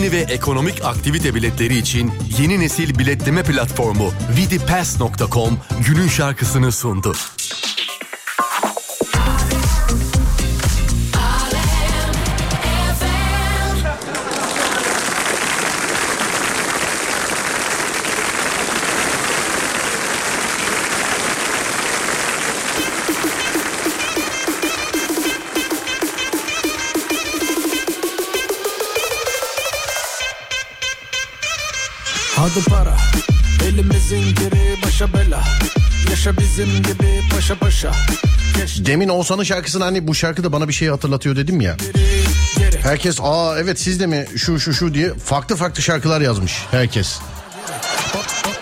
J: Güvenli ve ekonomik aktivite biletleri için yeni nesil biletleme platformu vidipass.com günün şarkısını sundu.
N: Yaşa bizim gibi paşa paşa
A: Demin Oğuzhan'ın şarkısını hani bu şarkı da bana bir şey hatırlatıyor dedim ya. Herkes aa evet siz de mi şu şu şu diye farklı farklı şarkılar yazmış herkes.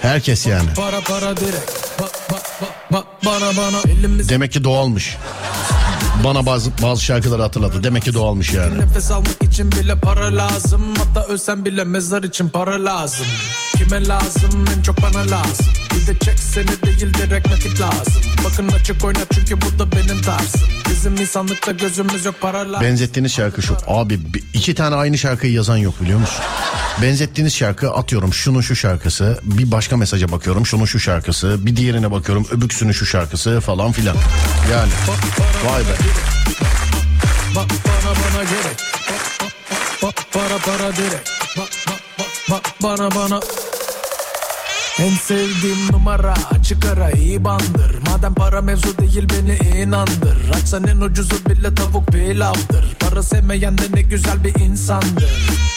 A: Herkes yani.
N: Para para direkt ba, ba, ba, ba, Bana bana Elimiz
A: Demek ki doğalmış. Bana bazı bazı şarkıları hatırlattı. Demek ki doğalmış yani.
N: Nefes almak için bile para lazım Hatta ölsem bile mezar için para lazım Kime lazım en çok bana lazım Bir de çek seni değil direkt nakit lazım Bakın açık oyna çünkü bu da benim tarzım Bizim insanlıkta gözümüz yok para lazım
A: Benzettiğiniz şarkı şu. Abi bi- iki tane aynı şarkıyı yazan yok biliyor musun? Benzettiğiniz şarkı atıyorum şunun şu şarkısı. Bir başka mesaja bakıyorum şunun şu şarkısı. Bir diğerine bakıyorum öbüksünün şu şarkısı falan filan. Yani vay be.
N: Ba- bana bana gerek Ba- ba- ba- Para para direkt Ba- ba- ba- ba- Bana bana En sevdiğim numara açık ara iyi bandır. Madem para mevzu değil beni inandır. Açsan en ucuzu bile tavuk pilavdır. Para sevmeyen de ne güzel bir insandır.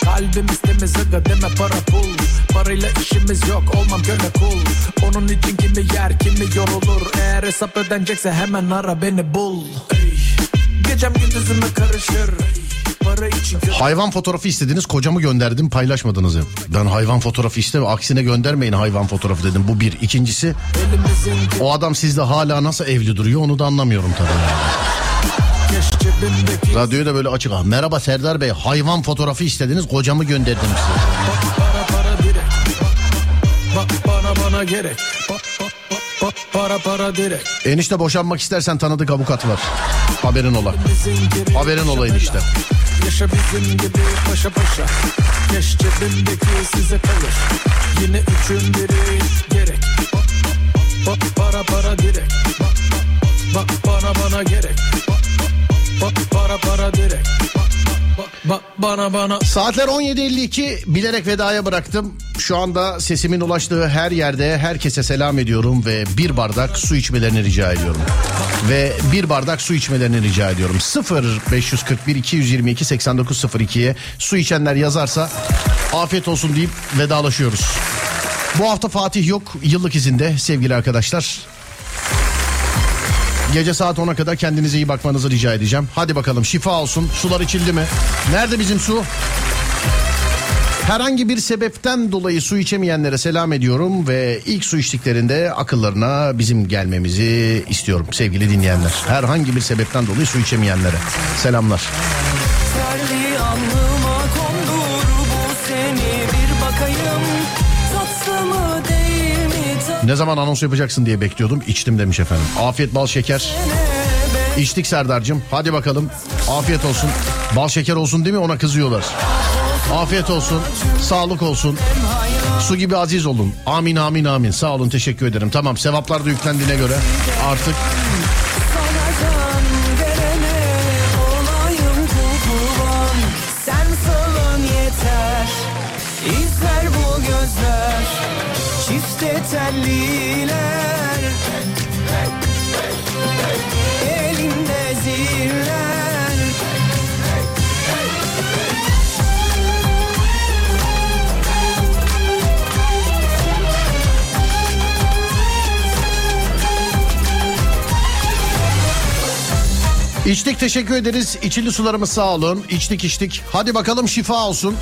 N: Kalbimiz temiz aga deme para pul. Parayla işimiz yok olmam köle kul. Onun için kimi yer kimi yorulur. Eğer hesap ödenecekse hemen ara beni bul. Ey, Gecem gündüzüme karışır. İçin
A: Hayvan fotoğrafı istediniz kocamı gönderdim paylaşmadınız hep. Ben hayvan fotoğrafı istemem aksine göndermeyin hayvan fotoğrafı dedim bu bir. İkincisi o adam sizde hala nasıl evli duruyor onu da anlamıyorum tabii.
N: Cebimdeki
A: Radyoyu da böyle açık. Ah, Merhaba Serdar Bey hayvan fotoğrafı istediniz kocamı gönderdim size.
N: para para direkt Ba- Bana bana gerek ba- Para para direkt
A: Enişte boşanmak istersen tanıdık avukat var. Haberin ola. Haberin
N: yaşa
A: olayın
N: bela.
A: işte.
N: Yaşa bizim gibi paşa paşa Keş cebimdeki size kalır Yine üçün biri gerek Ba- ba- Para para direkt Ba- ba- Bana bana gerek Ba- ba- Para para direkt Ba- ba- Bana bana
A: Saatler 17.52 bilerek vedaya bıraktım. Şu anda sesimin ulaştığı her yerde herkese selam ediyorum ve bir bardak su içmelerini rica ediyorum. Ve bir bardak su içmelerini rica ediyorum. 0 541 222 8902'ye su içenler yazarsa afiyet olsun deyip vedalaşıyoruz. Bu hafta Fatih yok yıllık izinde sevgili arkadaşlar. Gece saat 10'a kadar kendinize iyi bakmanızı rica edeceğim. Hadi bakalım şifa olsun. Sular içildi mi? Nerede bizim su? Herhangi bir sebepten dolayı su içemeyenlere selam ediyorum ve ilk su içtiklerinde akıllarına bizim gelmemizi istiyorum sevgili dinleyenler. Herhangi bir sebepten dolayı su içemeyenlere selamlar. Ne zaman anons yapacaksın diye bekliyordum. İçtim demiş efendim. Afiyet bal şeker. İçtik Serdar'cığım. Hadi bakalım. Afiyet olsun. Bal şeker olsun değil mi? Ona kızıyorlar. Afiyet olsun. Sağlık olsun. Su gibi aziz olun. Amin amin amin. Sağ olun teşekkür ederim. Tamam sevaplar da yüklendiğine göre artık
H: Çifte telliler
A: İçtik teşekkür ederiz. İçili sularımız sağ olun. İçtik içtik. Hadi bakalım şifa olsun.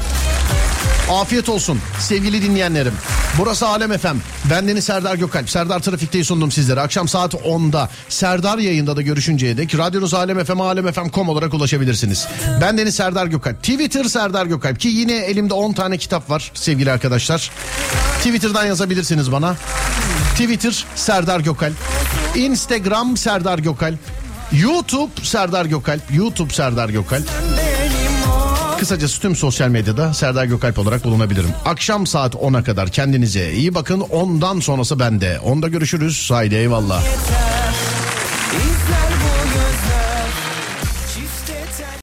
A: Afiyet olsun sevgili dinleyenlerim. Burası Alem Efem. Ben Deniz Serdar Gökalp. Serdar Trafik'teyi sundum sizlere. Akşam saat 10'da Serdar yayında da görüşünceye dek radyonuz Alem FM, alemfm.com olarak ulaşabilirsiniz. Ben Deniz Serdar Gökalp. Twitter Serdar Gökalp ki yine elimde 10 tane kitap var sevgili arkadaşlar. Twitter'dan yazabilirsiniz bana. Twitter Serdar Gökalp. Instagram Serdar Gökalp. YouTube Serdar Gökalp. YouTube Serdar Gökalp. Kısacası tüm sosyal medyada Serdar Gökalp olarak bulunabilirim. Akşam saat 10'a kadar kendinize iyi bakın. Ondan sonrası bende. Onda görüşürüz. Haydi eyvallah.
H: İzler